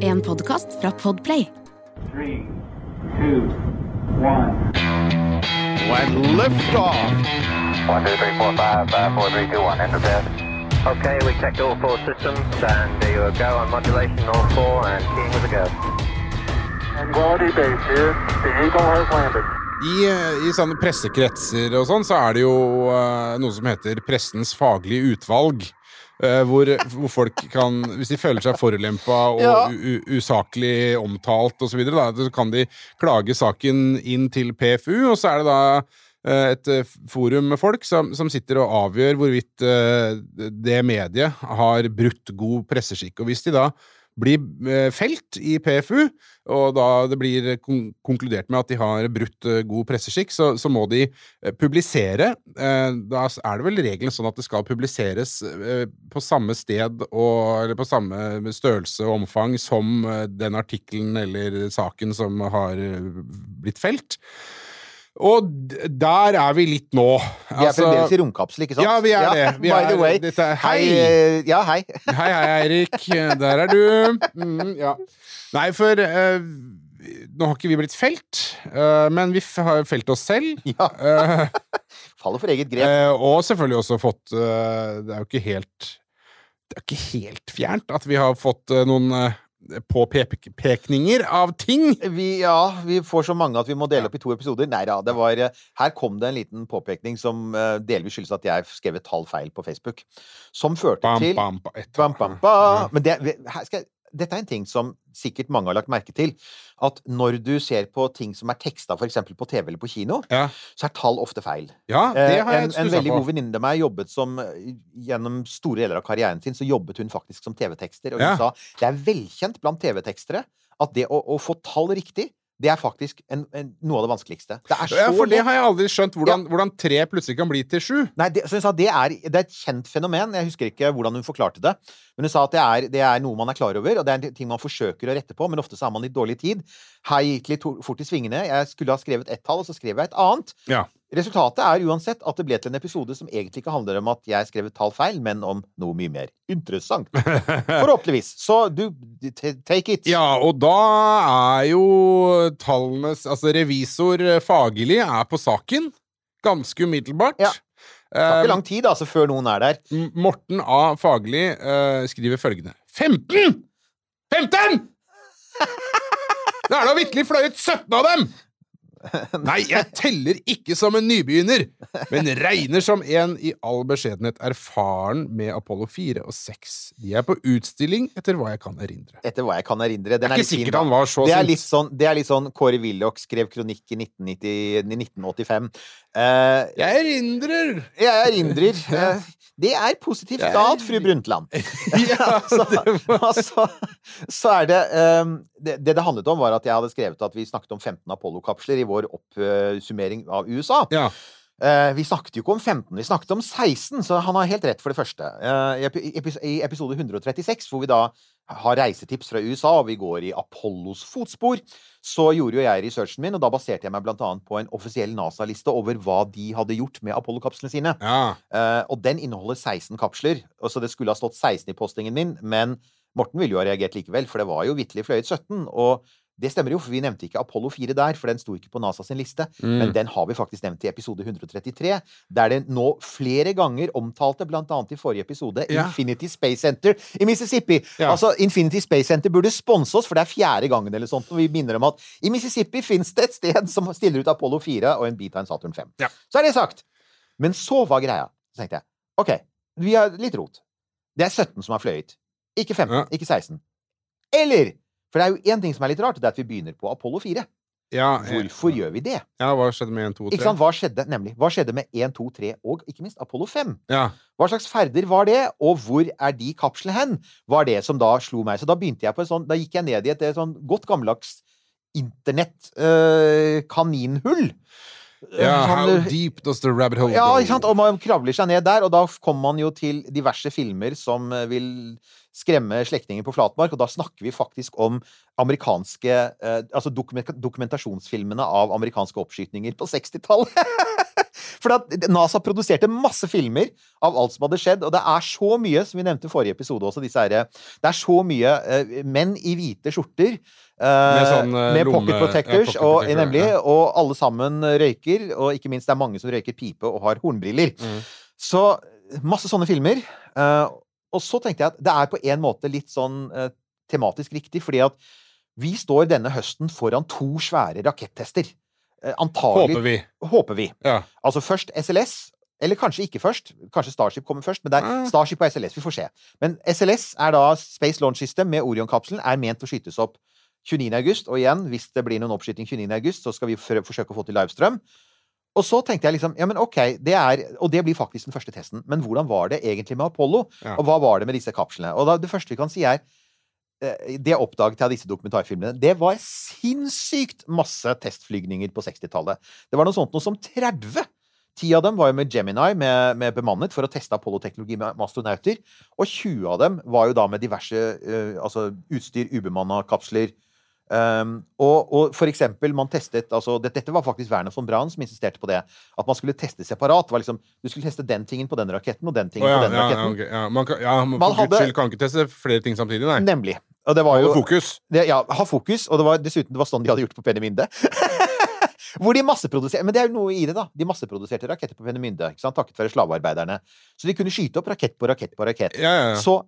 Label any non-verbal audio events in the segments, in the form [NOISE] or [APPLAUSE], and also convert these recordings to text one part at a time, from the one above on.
En podkast fra Podplay. Three, two, one. And liftoff. One, two, three, four, five, five, four, three, two, one. Enter bed. Okay, we checked all four systems, and there you go on modulation, all four, and keying with a go. Tranquility Base here. The Eagle has landed. I, I sånne pressekretser og sånn, så er det jo uh, noe som heter Pressens faglige utvalg. Eh, hvor, hvor folk kan, hvis de føler seg forulempa og Ja. usaklig omtalt osv., så, videre, da, så kan de klage saken inn til PFU, og så er det da eh, et eh, forum med folk som, som sitter og avgjør hvorvidt det mediet har brutt god presseskikk. Og hvis de da blir eh, felt i PFU, og da det blir kon konkludert med at de har brutt eh, god presseskikk, så, så må de eh, publisere. Da er det vel regelen sånn at det skal publiseres på samme sted og eller på samme størrelse og omfang som den artikkelen eller saken som har blitt felt. Og der er vi litt nå. Vi er fremdeles i romkapsel, ikke sant? Ja, vi er det. Vi by er- the way. dette er- hei! eh, Ja, hei. [LAUGHS] Hei, hei, Eirik. Der er du. Mm, ja. Nei, for uh, nå har ikke vi blitt felt, uh, men vi har felt oss selv. [LAUGHS] Ja. Uh, Faller for eget grep. og selvfølgelig også fått Det er jo ikke helt Det er ikke helt fjernt at vi har fått noen påpekninger av ting. Vi, ja, vi får så mange at vi må dele opp i to episoder. Nei da, det var eh, Her kom det en liten påpekning som eh, delvis skyldes at jeg skrev et tall feil på Facebook. Som førte Bam, til bam, bam, bam, Bam, bam. Men det, her skal jeg, dette er en ting som sikkert mange har lagt merke til. At når du ser på ting som er teksta f.eks. på TV eller på kino, Ja. så er tall ofte feil. ja, det Eh, har jeg en, en veldig på. god venninne av meg jobbet som eh, Gjennom store deler av karrieren sin så jobbet hun faktisk som TV-tekster. Og hun Ja. sa det er velkjent blant TV-tekstere at det å, å få tall riktig, det er faktisk en, en, noe av det vanskeligste. Det er Ja, for det har jeg aldri skjønt, hvordan, hvordan tre plutselig kan bli til sju. Nei, det, sa det er, det er et kjent fenomen. Jeg husker ikke hvordan hun forklarte det. Men hun sa at det er, det er noe man er klar over, og det er en ting man forsøker å rette på, men ofte så har man litt dårlig tid. Her gikk litt fort i svingene. Jeg skulle ha skrevet ett tall, og så skrev jeg et annet. Ja. Resultatet er uansett at det ble til en episode som egentlig ikke handler om at jeg skrev et tall feil, men om noe mye mer interessant. [LAUGHS] Forhåpentligvis. Så du, take it. Ja, og da er jo tallenes Altså, revisor eh, Fagerli er på saken. Ganske umiddelbart. Ja. Det tar Eh, ikke lang tid altså, før noen er der. Morten A. Fagerli uh, skriver følgende 15! 15! [LAUGHS] Det er da vitterlig fløyet 17 av dem! [LAUGHS] Nei, jeg teller ikke som en nybegynner, men regner som en i all beskjedenhet erfaren med Apollo 4 og 6. De er på utstilling, etter hva jeg kan erindre. Etter hva jeg kan erindre. Den Det er litt ikke sikkert han var så det er sånn, det er litt sånn Kåre Willoch skrev kronikk i 1990, 1985. Uh, Jeg erindrer! jeg erindrer. [LAUGHS] Uh, det er positivt Da galt, fru Brundtland. [LAUGHS] Ja, så, altså, så, så er det, eh, det Det det handlet om, var at jeg hadde skrevet at vi snakket om 15 Apollo-kapsler i vår oppsummering av USA. Ja. Eh, vi snakket jo ikke om 15, vi snakket om 16, så han har helt rett for det første. Eh, I episode 136, hvor vi da har reisetips fra USA, og vi går i Apollos fotspor, så gjorde jo jeg researchen min, og da baserte jeg meg blant annet på en offisiell NASA-liste over hva de hadde gjort med Apollo-kapslene sine. ja. Eh, og den inneholder 16 kapsler, og så det skulle ha stått 16 i postingen min, men Morten ville jo ha reagert likevel, for det var jo vitterlig fløyet 17, og det stemmer jo, for vi nevnte ikke Apollo 4 der, for den sto ikke på NASA sin liste. Mm. Men den har vi faktisk nevnt i episode 133, der det nå flere ganger omtalte, blant annet i forrige episode, Ja. Infinity Space Center i Mississippi. Ja. Altså, Infinity Space Center burde sponse oss, for det er fjerde gangen eller sånt, og vi minner om at i Mississippi fins det et sted som stiller ut Apollo 4 og en bit av en Saturn 5. Ja. Så er det sagt. Men så var greia. Så tenkte jeg, OK, vi har litt rot. Det er 17 som har fløyet. Ikke 15, Ja. ikke 16. Eller For det er jo én ting som er litt rart, det er at vi begynner på Apollo 4. Ja, eh, Hvorfor gjør vi det? Ja, hva skjedde med 1, 2 3? Ikke sant? Hva skjedde nemlig? Hva skjedde med 1, 2, 3 og ikke minst Apollo 5? Ja. Hva slags ferder var det, og hvor er de kapslene hen? Var det som da slo meg. Så da begynte jeg på en sånn Da gikk jeg ned i et, et sånn godt gammeldags internett-kaninhull. ja how deep does the rabbit hole Ja, go? ikke sant? Og man kravler seg ned der, og da kommer man jo til diverse filmer som vil skremme slektninger på flatmark, og da snakker vi faktisk om amerikanske eh, Altså dokument dokumentasjonsfilmene av amerikanske oppskytninger på 60-tallet. [LAUGHS] For NASA produserte masse filmer av alt som hadde skjedd, og det er så mye, som vi nevnte i forrige episode også, disse herre det er så mye eh, menn i hvite skjorter. eh, Med sånn, eh, med lomme- pocket protectors, ja, pocket og, nemlig, ja. og alle sammen røyker. Og ikke minst det er mange som røyker pipe og har hornbriller. Mm. Så masse sånne filmer. eh, og så tenkte jeg at det er på en måte litt sånn eh, tematisk riktig, fordi at vi står denne høsten foran to svære rakettester. Eh, antagelig Håper vi. håper vi. Ja. Altså først SLS, eller kanskje ikke først. Kanskje Starship kommer først, men det er. Starship og SLS. Vi får se. Men SLS er da Space Launch System med Orion-kapselen, er ment å skytes opp 29. august. Og igjen, hvis det blir noen oppskyting 29. august, så skal vi forsøke å få til livestrøm. Og så tenkte jeg liksom, ja, men ok, det er, og det blir faktisk den første testen. Men hvordan var det egentlig med Apollo? Ja. Og hva var det med disse kapslene? Og da, det første vi kan si er eh, det oppdaget jeg av disse dokumentarfilmene. Det var sinnssykt masse testflygninger på 60-tallet. Det var noe sånt noe som 30. Ti av dem var jo med Gemini, med, med bemannet, for å teste Apollo-teknologi med, med astronauter. Og 20 av dem var jo da med diverse uh, altså utstyr, ubemanna kapsler. Um, og, og for eksempel, man testet altså, det, Dette var faktisk Werner von Braun som insisterte på det. At man skulle teste separat. Var liksom, du skulle teste den tingen på den raketten og den tingen oh, ja, på den ja, ja, raketten. ok, ja. Man kan, ja, man, Man hadde- kan ikke teste flere ting samtidig, nei. Nemlig. Og det var jo fokus. det, ja, ha fokus, og det var dessuten det var sånn de hadde gjort på Penemynde. [LAUGHS] Hvor de masseproduserte Men det er jo noe i det, da. De masseproduserte raketter på Penemynde, takket være slavearbeiderne. Så de kunne skyte opp rakett på rakett på rakett. Ja, ja, ja. Så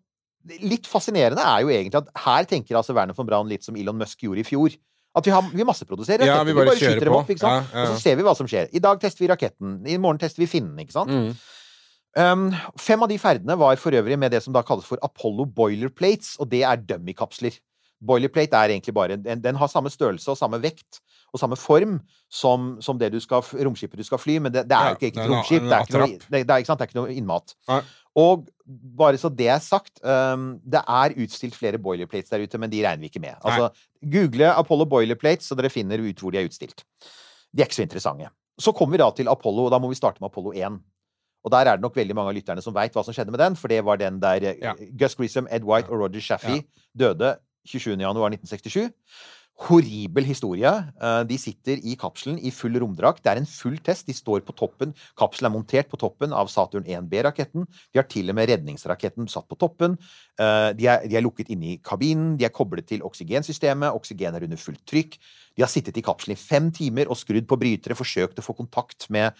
litt fascinerende er jo egentlig at her tenker altså Werner von Braun litt som Elon Musk gjorde i fjor. At vi, har, vi masseproduserer Ja, vi bare kjører skyter dem på. opp, ikke sant? Ja, ja. Og så ser vi hva som skjer. I dag tester vi raketten. I morgen tester vi finnen, ikke sant? Mm. Um, fem av de ferdene var for øvrig med det som da kalles for Apollo boilerplates, og det er dummy-kapsler. Boilerplate er egentlig bare den, den har samme størrelse og samme vekt og samme form som, som det du skal, romskipet du skal fly, men det, det er jo ikke et romskip. Det er ikke noe, det, det, ikke sant? det er ikke noe innmat. Nei. Og bare så det er sagt, um, det er utstilt flere boilerplates der ute, men de regner vi ikke med. Altså, Google Apollo boilerplates, så dere finner ut hvor de er utstilt. De er ikke så interessante. Så kommer vi da til Apollo, og da må vi starte med Apollo 1. Og der er det nok veldig mange av lytterne som veit hva som skjedde med den, for det var den der eh, Ja. Gus Grissom, Ed White og Roger Shaffey døde 27.1.1967. Horribel historie. Eh, De sitter i kapselen i full romdrakt. Det er en full test. De står på toppen. Kapselen er montert på toppen av Saturn 1B-raketten. De har til og med redningsraketten satt på toppen. Eh, De er, de er lukket inne i kabinen. De er koblet til oksygensystemet. Oksygen er under fullt trykk. De har sittet i kapselen i fem timer og skrudd på brytere, forsøkt å få kontakt med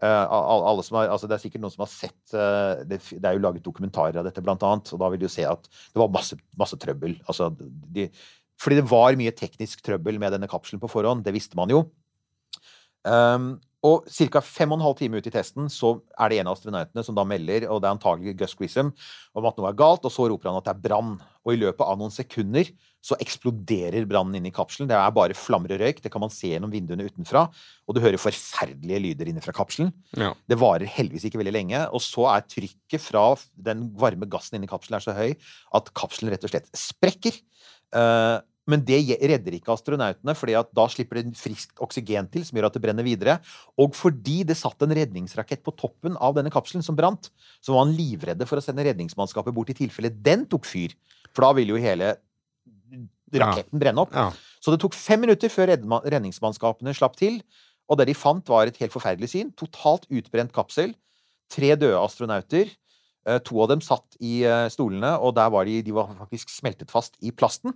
eh, alle som har, altså det er sikkert noen som har sett det, det er jo laget dokumentarer av dette, blant annet, og da vil du se at det var masse, masse trøbbel. Altså, de, fordi det var mye teknisk trøbbel med denne kapselen på forhånd. Det visste man jo. Um, og ca. fem og en halv time ut i testen så er det en av astronautene som da melder, og det er antagelig Gus Grissom, om at noe er galt, og så roper han at det er brann. Og i løpet av noen sekunder så eksploderer brannen inne i kapselen. Det er bare flammer og røyk. Det kan man se gjennom vinduene utenfra. Og du hører forferdelige lyder inne fra kapselen. Ja. Det varer heldigvis ikke veldig lenge. Og så er trykket fra den varme gassen inni kapselen er så høy at kapselen rett og slett sprekker. Eh, men det redder ikke astronautene, fordi da slipper det friskt oksygen til, som gjør at det brenner videre. Og fordi det satt en redningsrakett på toppen av denne kapselen som brant, så var han livredde for å sende redningsmannskapet bort i tilfelle den tok fyr. For da ville jo hele raketten brenne opp. Ja. Så det tok fem minutter før redningsmannskapene slapp til. Og det de fant, var et helt forferdelig syn. Totalt utbrent kapsel. Tre døde astronauter. Eh, To av dem satt i eh, stolene, og der var de, de var faktisk smeltet fast i plasten.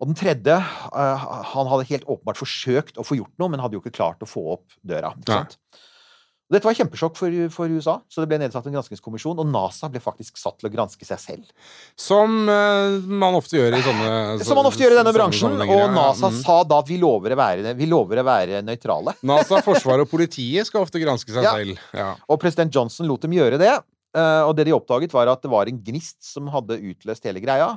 Og den tredje, eh, han hadde helt åpenbart forsøkt å få gjort noe, men hadde jo ikke klart å få opp døra. Ikke sant? Ja. Dette var kjempesjokk for, for USA, så det ble nedsatt en granskingskommisjon, og NASA ble faktisk satt til å granske seg selv. Som uh, man ofte gjør i sånne [LAUGHS] Som man ofte gjør i denne bransjen, og. NASA Mm. sa da at vi lover å være, vi lover å være nøytrale. [LAUGHS] NASA, Forsvaret og politiet skal ofte granske seg Ja. selv. Ja. Og president Johnson lot dem gjøre det. eh, og det de oppdaget, var at det var en gnist som hadde utløst hele greia.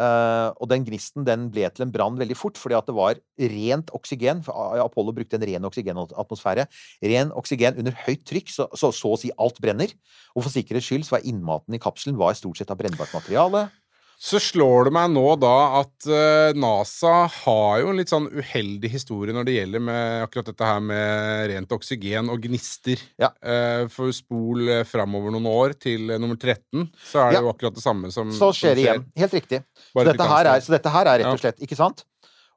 Eh, og den gnisten den ble til en brann veldig fort, fordi at det var rent oksygen. For Apollo brukte en ren oksygenatmosfære. Ren oksygen under høyt trykk, så, så så å si alt brenner. Og for sikkerhets skyld så var innmaten i kapselen var stort sett av brennbart materiale. Så slår det meg nå da at eh, NASA har jo en litt sånn uheldig historie når det gjelder med akkurat dette her med rent oksygen og gnister. Ja. Eh, for spol eh, framover noen år til nummer 13, så er det Ja. jo akkurat det samme som Så skjer det igjen. Helt riktig. Så dette, her er, så dette her er rett og slett Ikke sant?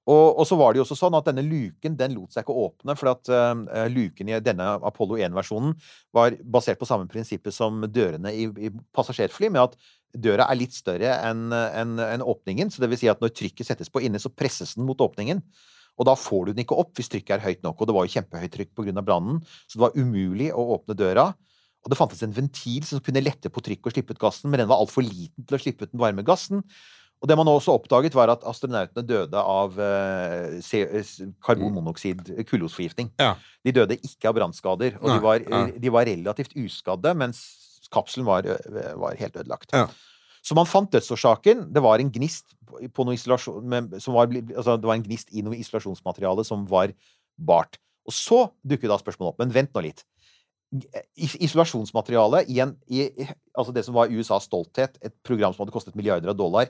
Og, og så var det jo også sånn at denne luken den lot seg ikke åpne, for at uh, luken i denne Apollo 1-versjonen var basert på samme prinsippet som dørene i, i passasjerfly, med at døra er litt større enn en, en åpningen. Så det vil si at når trykket settes på inne, så presses den mot åpningen. Og da får du den ikke opp hvis trykket er høyt nok. Og det var jo kjempehøyt trykk pga. brannen, så det var umulig å åpne døra. Og det fantes en ventil som kunne lette på trykket og slippe ut gassen, men den var altfor liten til å slippe ut den varme gassen. Og det man også oppdaget, var at astronautene døde av eh, karbonmonoksid, kullosforgiftning. Ja. De døde ikke av brannskader, og de var, de var relativt uskadde, mens kapselen var, var helt ødelagt. Ja. Så man fant dødsårsaken. Det var en gnist på- noe isolasjon som var, altså, Det var en gnist i noe isolasjonsmateriale som var bart. Og så dukker da spørsmålet opp. Men vent nå litt. Isolasjonsmaterialet Isolasjonsmateriale i, en, i altså det som var USAs stolthet, et program som hadde kostet milliarder av dollar,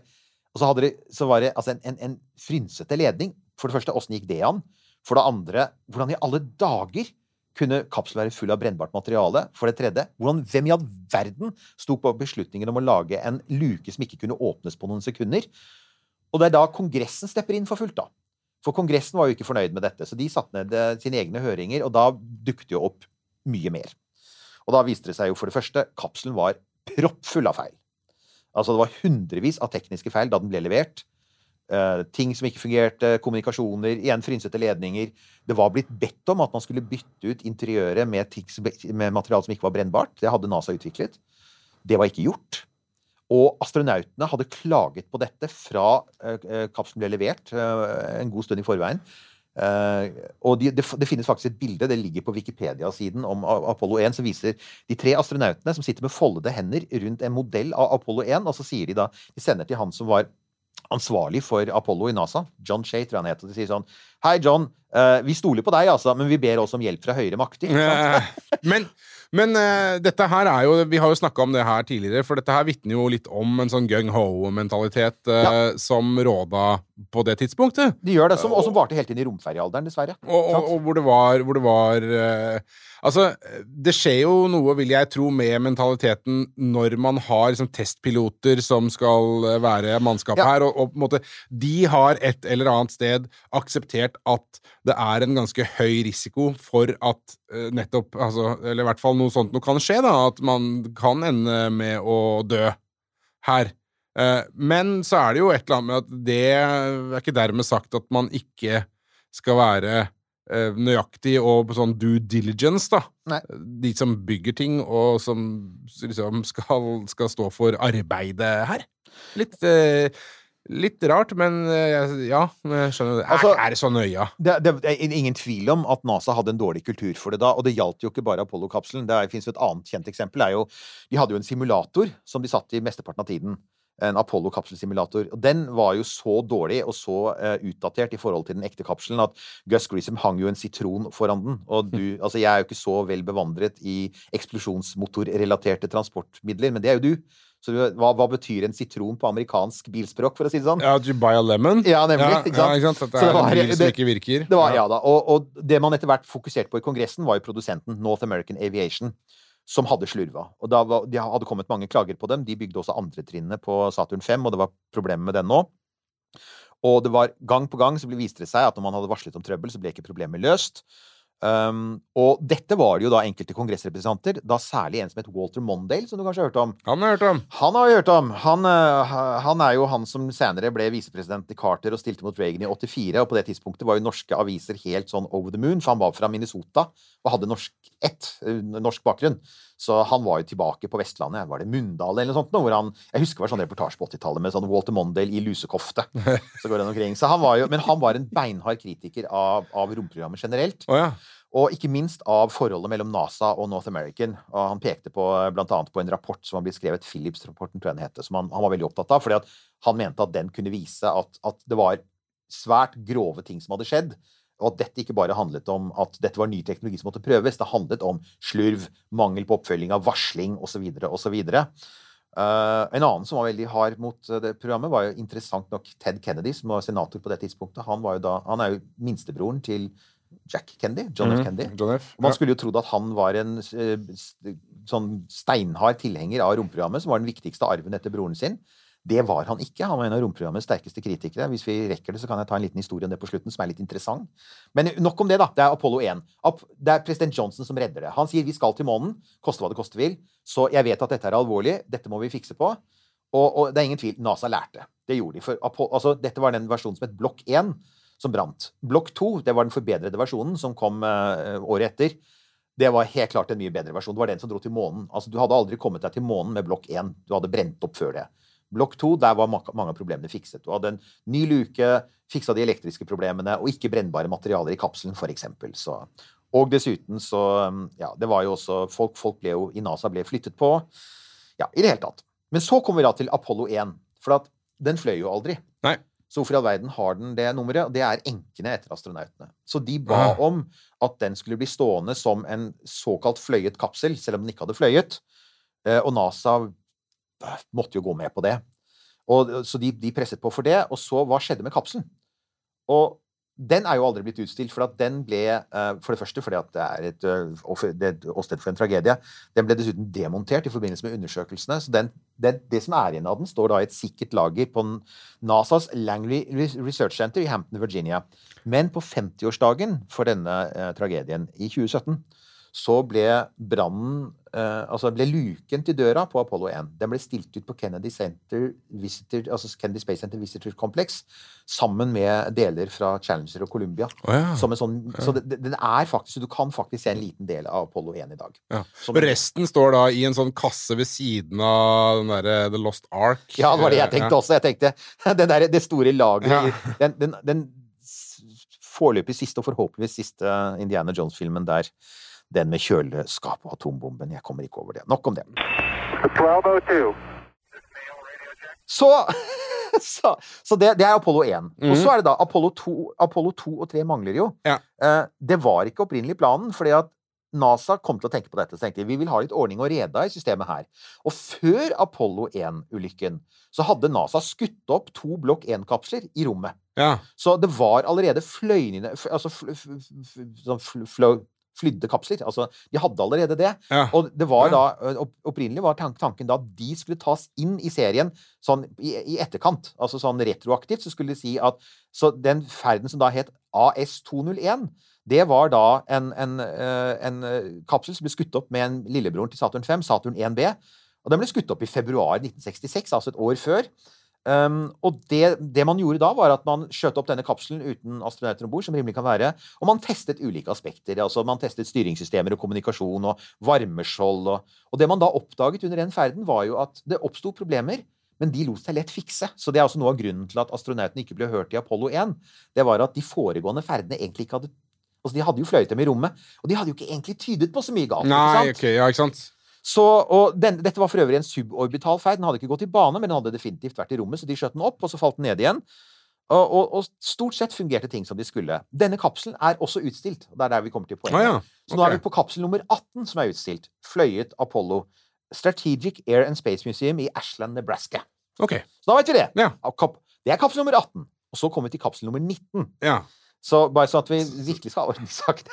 og så, hadde det, så var det altså en, en, en frynsete ledning. For det første, åssen gikk det an? For det andre, hvordan i alle dager kunne kapselen være full av brennbart materiale? For det tredje, hvordan, hvem i all verden sto på beslutningen om å lage en luke som ikke kunne åpnes på noen sekunder? Og det er da Kongressen stepper inn for fullt, da. For Kongressen var jo ikke fornøyd med dette, så de satte ned eh, sine egne høringer, og da dukket jo opp mye mer. Og da viste det seg jo for det første kapselen var proppfull av feil. Altså det var hundrevis av tekniske feil da den ble levert. Eh, ting som ikke fungerte, kommunikasjoner, igjen frynsete ledninger. Det var blitt bedt om at man skulle bytte ut interiøret med, med materiale som ikke var brennbart. Det hadde NASA utviklet. Det var ikke gjort. Og astronautene hadde klaget på dette fra eh, eh, kapselen ble levert eh, en god stund i forveien. Og de, det, det finnes faktisk et bilde, det ligger på Wikipedia-siden om Apollo 1, som viser de tre astronautene som sitter med foldede hender rundt en modell av Apollo 1, og så sier de da De sender til han som var ansvarlig for Apollo i NASA, John Shay, tror jeg han het, og de sier sånn Hei, John. eh, vi stoler på deg, altså, men vi ber også om hjelp fra høyere makter. Men, men uh, dette her er jo Vi har jo snakka om det her tidligere, for dette her vitner jo litt om en sånn gung-ho-mentalitet eh, som råda på det tidspunktet. De gjør det, som, og som varte helt inn i romferiealderen, dessverre. Og, og, og hvor det var, hvor det var eh, Altså, det skjer jo noe, vil jeg tro, med mentaliteten når man har liksom, testpiloter som skal eh, være mannskap Ja. her, og, og måte De har et eller annet sted akseptert at det er en ganske høy risiko for at uh, nettopp altså, Eller i hvert fall noe sånt noe kan skje, da. At man kan ende med å dø her. Eh, Men så er det jo et eller annet med at det er ikke dermed sagt at man ikke skal være nøyaktig og på sånn due diligence, da. Nei. De som bygger ting, og som liksom skal, skal stå for arbeidet her. Litt, eh, litt rart, men eh, ja, jeg skjønner det. Altså- er, er det så nøye? ja? Det, det, er ingen tvil om at NASA hadde en dårlig kultur for det da, og det gjaldt jo ikke bare Apollo-kapselen. Det fins et annet kjent eksempel. Er jo, de hadde jo en simulator som de satt i mesteparten av tiden. En Apollo-kapselsimulator. Og Den var jo så dårlig og så uh, utdatert i forhold til den ekte kapselen at Gus Grissom hang jo en sitron foran den. Og du, [LAUGHS] altså Jeg er jo ikke så vel bevandret i eksplosjonsmotorrelaterte transportmidler, men det er jo du. Så hva, hva betyr en sitron på amerikansk bilspråk, for å si det sånn? Ja, you buy a lemon? Ja, nemlig, Ja, ikke sant? Ja, ikke sant? Det Så det er var- en bil som ikke virker. Det var, ja da, og, og det man etter hvert fokuserte på i Kongressen, var jo produsenten North American Aviation, som hadde slurva. Og var, De hadde kommet mange klager på dem. De bygde også andretrinnet på Saturn 5, og det var problemer med den nå. Og det var gang på gang så viste det seg at når man hadde varslet om trøbbel, så ble ikke problemet løst. Um, og dette var det jo da enkelte kongressrepresentanter, da særlig en som het Walter Mondale, som du kanskje har hørt om. Han har hørt om. Han har hørt om. Han, eh, han er jo han som senere ble visepresident i Carter og stilte mot Reagan i 84. Og på det tidspunktet var jo norske aviser helt sånn over the moon, for han var fra Minnesota og hadde norsk ett, eh, norsk bakgrunn. Så han var jo tilbake på Vestlandet. Var det Mundal eller noe sånt? nå, Hvor han, jeg husker det var sånn reportasje på 80-tallet med sånn Walter Mondale i lusekofte. [LAUGHS] Så går han omkring. Så han var jo, men han var en beinhard kritiker av, av romprogrammet generelt. Oh, ja. Og ikke minst av forholdet mellom NASA og North American. Og han pekte på blant annet på en rapport som har blitt skrevet, Philips-rapporten, tror jeg den heter, som han, han var veldig opptatt av. fordi at han mente at den kunne vise at, at det var svært grove ting som hadde skjedd. Og at dette ikke bare handlet om at dette var ny teknologi som måtte prøves. Det handlet om slurv, mangel på oppfølging av varsling osv. osv. Uh, en annen som var veldig hard mot uh, det programmet, var jo interessant nok Ted Kennedy, som var senator på det tidspunktet. Han, da, han er jo minstebroren til Jack Kennedy. John F. Kennedy. John F. Man skulle jo trodd at han var en eh, sånn steinhard tilhenger av romprogrammet, som var den viktigste arven etter broren sin. Det var han ikke. Han var en av romprogrammets sterkeste kritikere. Hvis vi rekker det, så kan jeg ta en liten historie om det på slutten, som er litt interessant. Men nok om det, da. Det er Apollo 1. Det er president Johnson som redder det. Han sier vi skal til månen, koste hva det koste vil. Så jeg vet at dette er alvorlig. Dette må vi fikse på. Og, og det er ingen tvil, NASA lærte. Det gjorde de. For Apollo, altså, dette var den versjonen som het Blokk 1, som brant. Blokk 2, det var den forbedrede versjonen som kom uh, året etter. Det var helt klart en mye bedre versjon. Det var den som dro til månen. Altså, du hadde aldri kommet deg til månen med blokk 1. Du hadde brent opp før det. Blokk 2, der var mange av problemene fikset. Du hadde en ny luke, fiksa de elektriske problemene, og ikke brennbare materialer i kapselen, f.eks. Så Og dessuten så Ja, det var jo også Folk, folk ble jo i NASA ble flyttet på. Ja, i det hele tatt. Men så kommer vi da til Apollo 1. For at den fløy jo aldri. Nei. Så hvorfor i all verden har den det nummeret? Det er enkene etter astronautene. Så de ba Ah. om at den skulle bli stående som en såkalt fløyet kapsel, selv om den ikke hadde fløyet. Eh, Og NASA måtte jo gå med på det. Og, så de, de presset på for det. Og så, hva skjedde med kapselen? Og den er jo aldri blitt utstilt, for at den ble eh, For det første fordi at det er et et åsted for en tragedie. Den ble dessuten demontert i forbindelse med undersøkelsene. Så den, det, det som er igjen av den, står da i et sikkert lager på NASAs Langley Research Center i Hampton, Virginia. Men på 50-årsdagen for denne eh, tragedien i 2017 så ble brannen eh, Altså ble luken til døra på Apollo 1 Den ble stilt ut på Kennedy, Center Visitor, altså Kennedy Space Center Visitor Complex sammen med deler fra Challenger og Columbia. Oh, ja. Som en sånn, Så det, den er faktisk, du kan faktisk se en liten del av Apollo 1 i dag. Ja. Som- Og resten står da i en sånn kasse ved siden av den derre The Lost Ark. Ja, det var det jeg tenkte også. Jeg tenkte, [LAUGHS] den der, Det store lageret Ja. Den, den, den foreløpig siste, og forhåpentligvis siste Indiana Jones-filmen der. Den med kjøleskap og atombomben. Jeg kommer ikke over det. Nok om det. 1202. Så, [LAUGHS] så, så det, det er Apollo 1. Og Mhm. så er det da Apollo 2, Apollo 2 og 3 mangler jo. Ja. Eh, det var ikke opprinnelig planen, fordi at NASA kom til å tenke på dette. Så tenkte de vi vil ha litt ordning og reda i systemet her. Og før Apollo 1-ulykken så hadde NASA skutt opp to Blokk 1-kapsler i rommet. Ja. Så det var allerede fløyende f- Altså fl, sånn fl, fl, flydde kapsler. Altså, de hadde allerede det. Ja. Og det var da, opprinnelig var tanken da at de skulle tas inn i serien sånn i, i etterkant. Altså sånn retroaktivt så skulle de si at Så den ferden som da het AS201, det var da en, en, en kapsel som ble skutt opp med en lillebroren til Saturn 5, Saturn 1B. Og den ble skutt opp i februar 1966, altså et år før. Um, og det, det man gjorde da, var at man skjøt opp denne kapselen uten astronauter om bord, som rimelig kan være, og man testet ulike aspekter. altså Man testet styringssystemer og kommunikasjon og varmeskjold. Og, og det man da oppdaget under den ferden, var jo at det oppsto problemer. Men de lot seg lett fikse. Så det er også noe av grunnen til at astronautene ikke ble hørt i Apollo 1. Det var at de foregående ferdene egentlig ikke hadde Altså, De hadde jo fløyet dem i rommet, og de hadde jo ikke egentlig tydet på så mye galt. ikke Nei, sant? ok, ja, ikke sant? Så, og den, dette var for øvrig en suborbital feil. Den hadde ikke gått i bane, men den hadde definitivt vært i rommet, så de skjøt den opp, og så falt den ned igjen. Og, og, og stort sett fungerte ting som de skulle. Denne kapselen er også utstilt. og Det er der vi kommer til poenget. Ah, ja. Så nå er vi på kapsel nummer 18 som er utstilt. Fløyet Apollo. Strategic Air and Space Museum i Ashland, Nebraska. Okay. Så da vet vi det. Ja. Det er kapsel nummer 18. Og så kommer vi til kapsel nummer 19. Ja. Så bare sånn at vi virkelig skal ha orden i saken.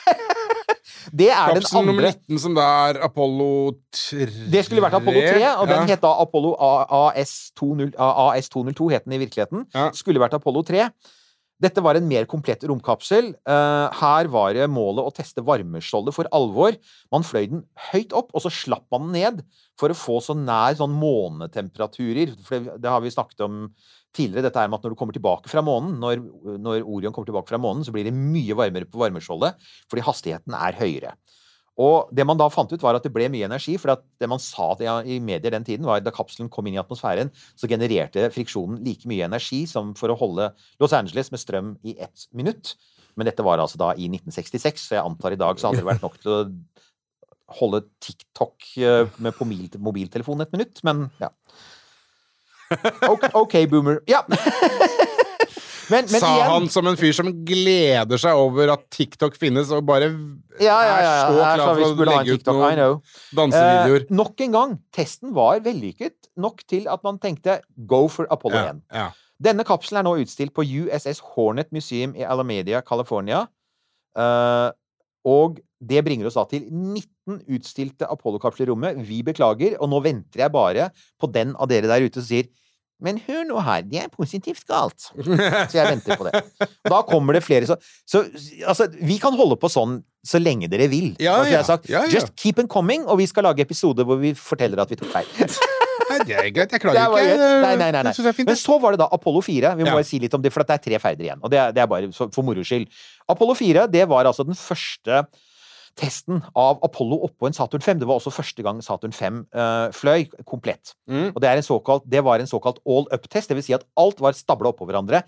Det er den andre. nummer andre 19, som da er Apollo 3 Det skulle vært Apollo 3, og den ja. het da Apollo AS202, AS202 het den i virkeligheten. Ja. Skulle vært Apollo 3. Dette var en mer komplett romkapsel. Eh, her var det målet å teste varmeskjoldet for alvor. Man fløy den høyt opp, og så slapp man den ned for å få så nær sånn månetemperaturer. For det, det har vi snakket om tidligere, dette er med at når du kommer tilbake fra månen, når, når Orion kommer tilbake fra månen, så blir det mye varmere på varmeskjoldet, fordi hastigheten er høyere. Og det man da fant ut, var at det ble mye energi. For det man sa i medier den tiden, var at da kapselen kom inn i atmosfæren, så genererte friksjonen like mye energi som for å holde Los Angeles med strøm i ett minutt. Men dette var altså da i 1966, så jeg antar i dag så hadde det vært nok til å holde TikTok eh, med på mobil- mobiltelefonen et minutt, men ja. Ok, boomer. Ja. Men, men Sa igjen han som en fyr som gleder seg over at TikTok finnes, og bare ja, ja, ja, er så klar for å legge ut noen dansevideoer. Eh, nok en gang, testen var vellykket nok til at man tenkte go for Apollo ja, 1. ja. Denne kapselen er nå utstilt på USS Hornet Museum i Alamedia, California. Eh, og det bringer oss da til 19 utstilte Apollo-kapsler i rommet. Vi beklager, og nå venter jeg bare på den av dere der ute som sier Men hør nå her, det er positivt galt. [LAUGHS] Så jeg venter på det. Da kommer det flere så, så altså, vi kan holde på sånn så lenge dere vil. Ja, ja. sagt, Ja, ja. Just keep them coming, og vi skal lage episoder hvor vi forteller at vi tok feil. [LAUGHS] Nei, det er greit. Jeg klarer klager er ikke. Nei, Nei, nei, nei. Men så var det da Apollo 4. Vi må bare si litt om det, for det er tre ferder igjen. Og det er, det er bare for moro skyld. Apollo 4 det var altså den første testen av Apollo oppå en Saturn 5. Det var også første gang Saturn 5 uh, fløy komplett. Mm. Og det, er en såkalt, det var en såkalt all up-test. Det vil si at alt var stabla oppå hverandre.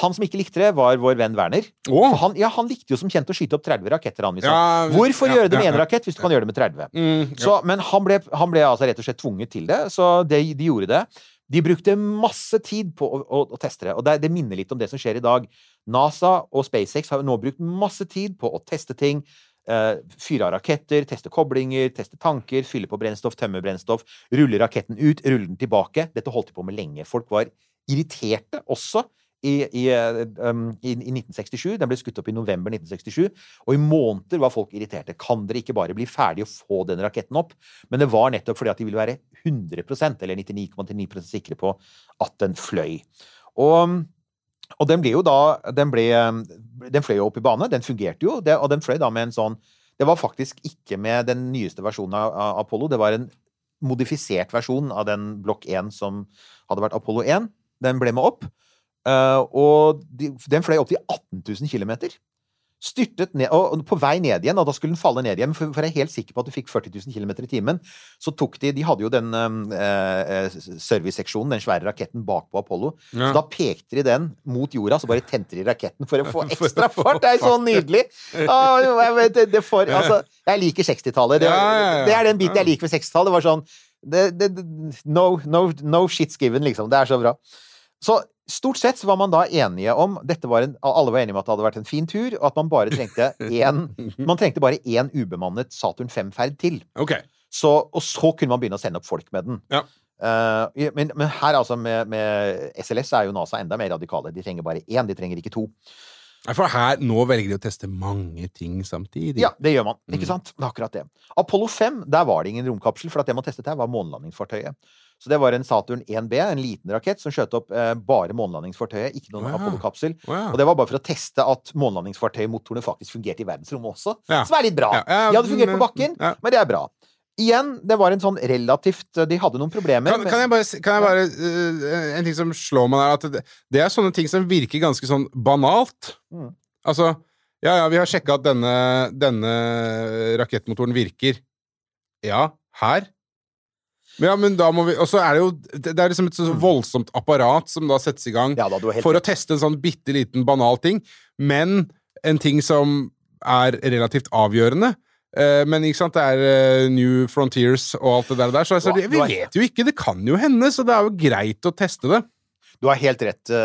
Han som ikke likte det, var vår venn Werner. Oh. Han, ja, han likte jo som kjent å skyte opp 30 raketter. Han. Ja, Hvorfor ja, gjøre det med én rakett hvis du kan gjøre det med 30? Mm. Så, men han ble, han ble altså rett og slett tvunget til det, så de, de gjorde det. De brukte masse tid på å, å, å teste det, og det, det minner litt om det som skjer i dag. NASA og SpaceX har nå brukt masse tid på å teste ting. Eh, fyre av raketter, teste koblinger, teste tanker, fylle på brennstoff, tømme brennstoff, rulle raketten ut, rulle den tilbake. Dette holdt de på med lenge. Folk var irriterte også. I, i, eh, um, i, I 1967. Den ble skutt opp i november 1967. Og i måneder var folk irriterte. Kan dere ikke bare bli ferdig og få den raketten opp? Men det var nettopp fordi at de ville være 100% eller 99,9% sikre på at den fløy. Og, og den ble jo da Den, ble, den fløy jo opp i bane. Den fungerte jo, det, og den fløy da med en sånn Det var faktisk ikke med den nyeste versjonen av, av Apollo. Det var en modifisert versjon av den blokk 1 som hadde vært Apollo 1. Den ble med opp. eh, og de, den fløy opp til 18 000 km. Styrtet ned, og på vei ned igjen, og da skulle den falle ned igjen. For, for jeg er helt sikker på at du fikk 40 000 km i timen. Så tok de De hadde jo den eh, eh, serviceseksjonen, den svære raketten bak på Apollo. Ja. Så da pekte de den mot jorda, så bare tente de raketten for å få [LAUGHS] ekstra fart! Det er så nydelig! Ah, jeg, vet, det, det for, altså, jeg liker 60-tallet. Det, det er den biten jeg liker ved 60-tallet. Det var sånn det, det, no, no, no shits given, liksom. Det er så bra. Så stort sett så var man da enige om dette var en, Alle var enige om at det hadde vært en fin tur, og at man bare trengte [LAUGHS] én Man trengte bare én ubemannet Saturn 5-ferd til. Okay. Så, og så kunne man begynne å sende opp folk med den. Ja. Uh, men, men her altså med, med SLS er jo NASA enda mer radikale. De trenger bare én, de trenger ikke to. For her, nå velger de å teste mange ting samtidig. Ja, det gjør man. Mm. Ikke sant? Det er akkurat det. Apollo 5, der var det ingen romkapsel, for at det man testet her, var månelandingsfartøyet. Så det var en Saturn 1B, en liten rakett, som skjøt opp eh, bare månelandingsfartøyet, ikke noen Wow. Apollo-kapsel. Wow. Og det var bare for å teste at månelandingsfartøymotorene faktisk fungerte i verdensrommet også. Ja. Som er litt bra. Ja, ja, De hadde fungert på bakken, men det er bra. Igjen, det var en sånn relativt De hadde noen problemer. Kan, kan jeg bare, kan jeg bare uh, En ting som slår meg der, at det, det er sånne ting som virker ganske sånn banalt. Mm. Altså Ja, ja, vi har sjekka at denne, denne rakettmotoren virker. Ja, her? Ja, men da må vi Og så er det jo Det er liksom et så voldsomt apparat som da settes i gang. Ja da, for å teste en sånn bitte liten banal ting, men en ting som er relativt avgjørende. Eh, men ikke sant, det er eh, New Frontiers og alt det der. der så altså, vi vet jo ikke, det kan jo hende, så det er jo greit å teste det. Du har helt rett, eh,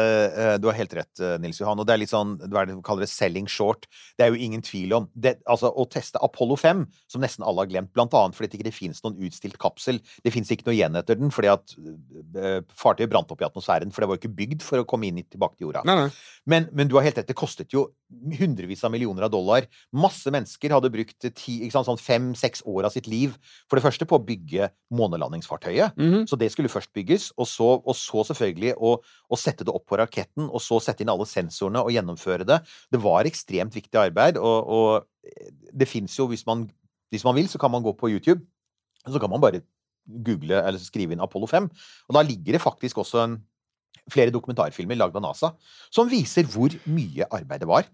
eh, du har helt rett, eh, Nils Johan. Og det er litt sånn, hva er det du kaller det, selling short. Det er jo ingen tvil om. Det, altså, å teste Apollo 5, som nesten alle har glemt, blant annet fordi det ikke finnes noen utstilt kapsel. Det finnes ikke noe igjen etter den, fordi at fartøyet brant opp i atmosfæren. For det var jo ikke bygd for å komme inn tilbake til jorda. Nei, nei. Men, men du har helt rett, det kostet jo hundrevis av millioner av dollar. Masse mennesker hadde brukt sånn fem-seks år av sitt liv for det første på å bygge månelandingsfartøyet. Mhm. Så det skulle først bygges, og så, og så selvfølgelig å, å sette det opp på raketten, og så sette inn alle sensorene og gjennomføre det. Det var ekstremt viktig arbeid, og, og det fins jo, hvis man, hvis man vil, så kan man gå på YouTube, og så kan man bare google eller skrive inn Apollo 5. Og da ligger det faktisk også en, flere dokumentarfilmer lagd av NASA som viser hvor mye arbeid det var.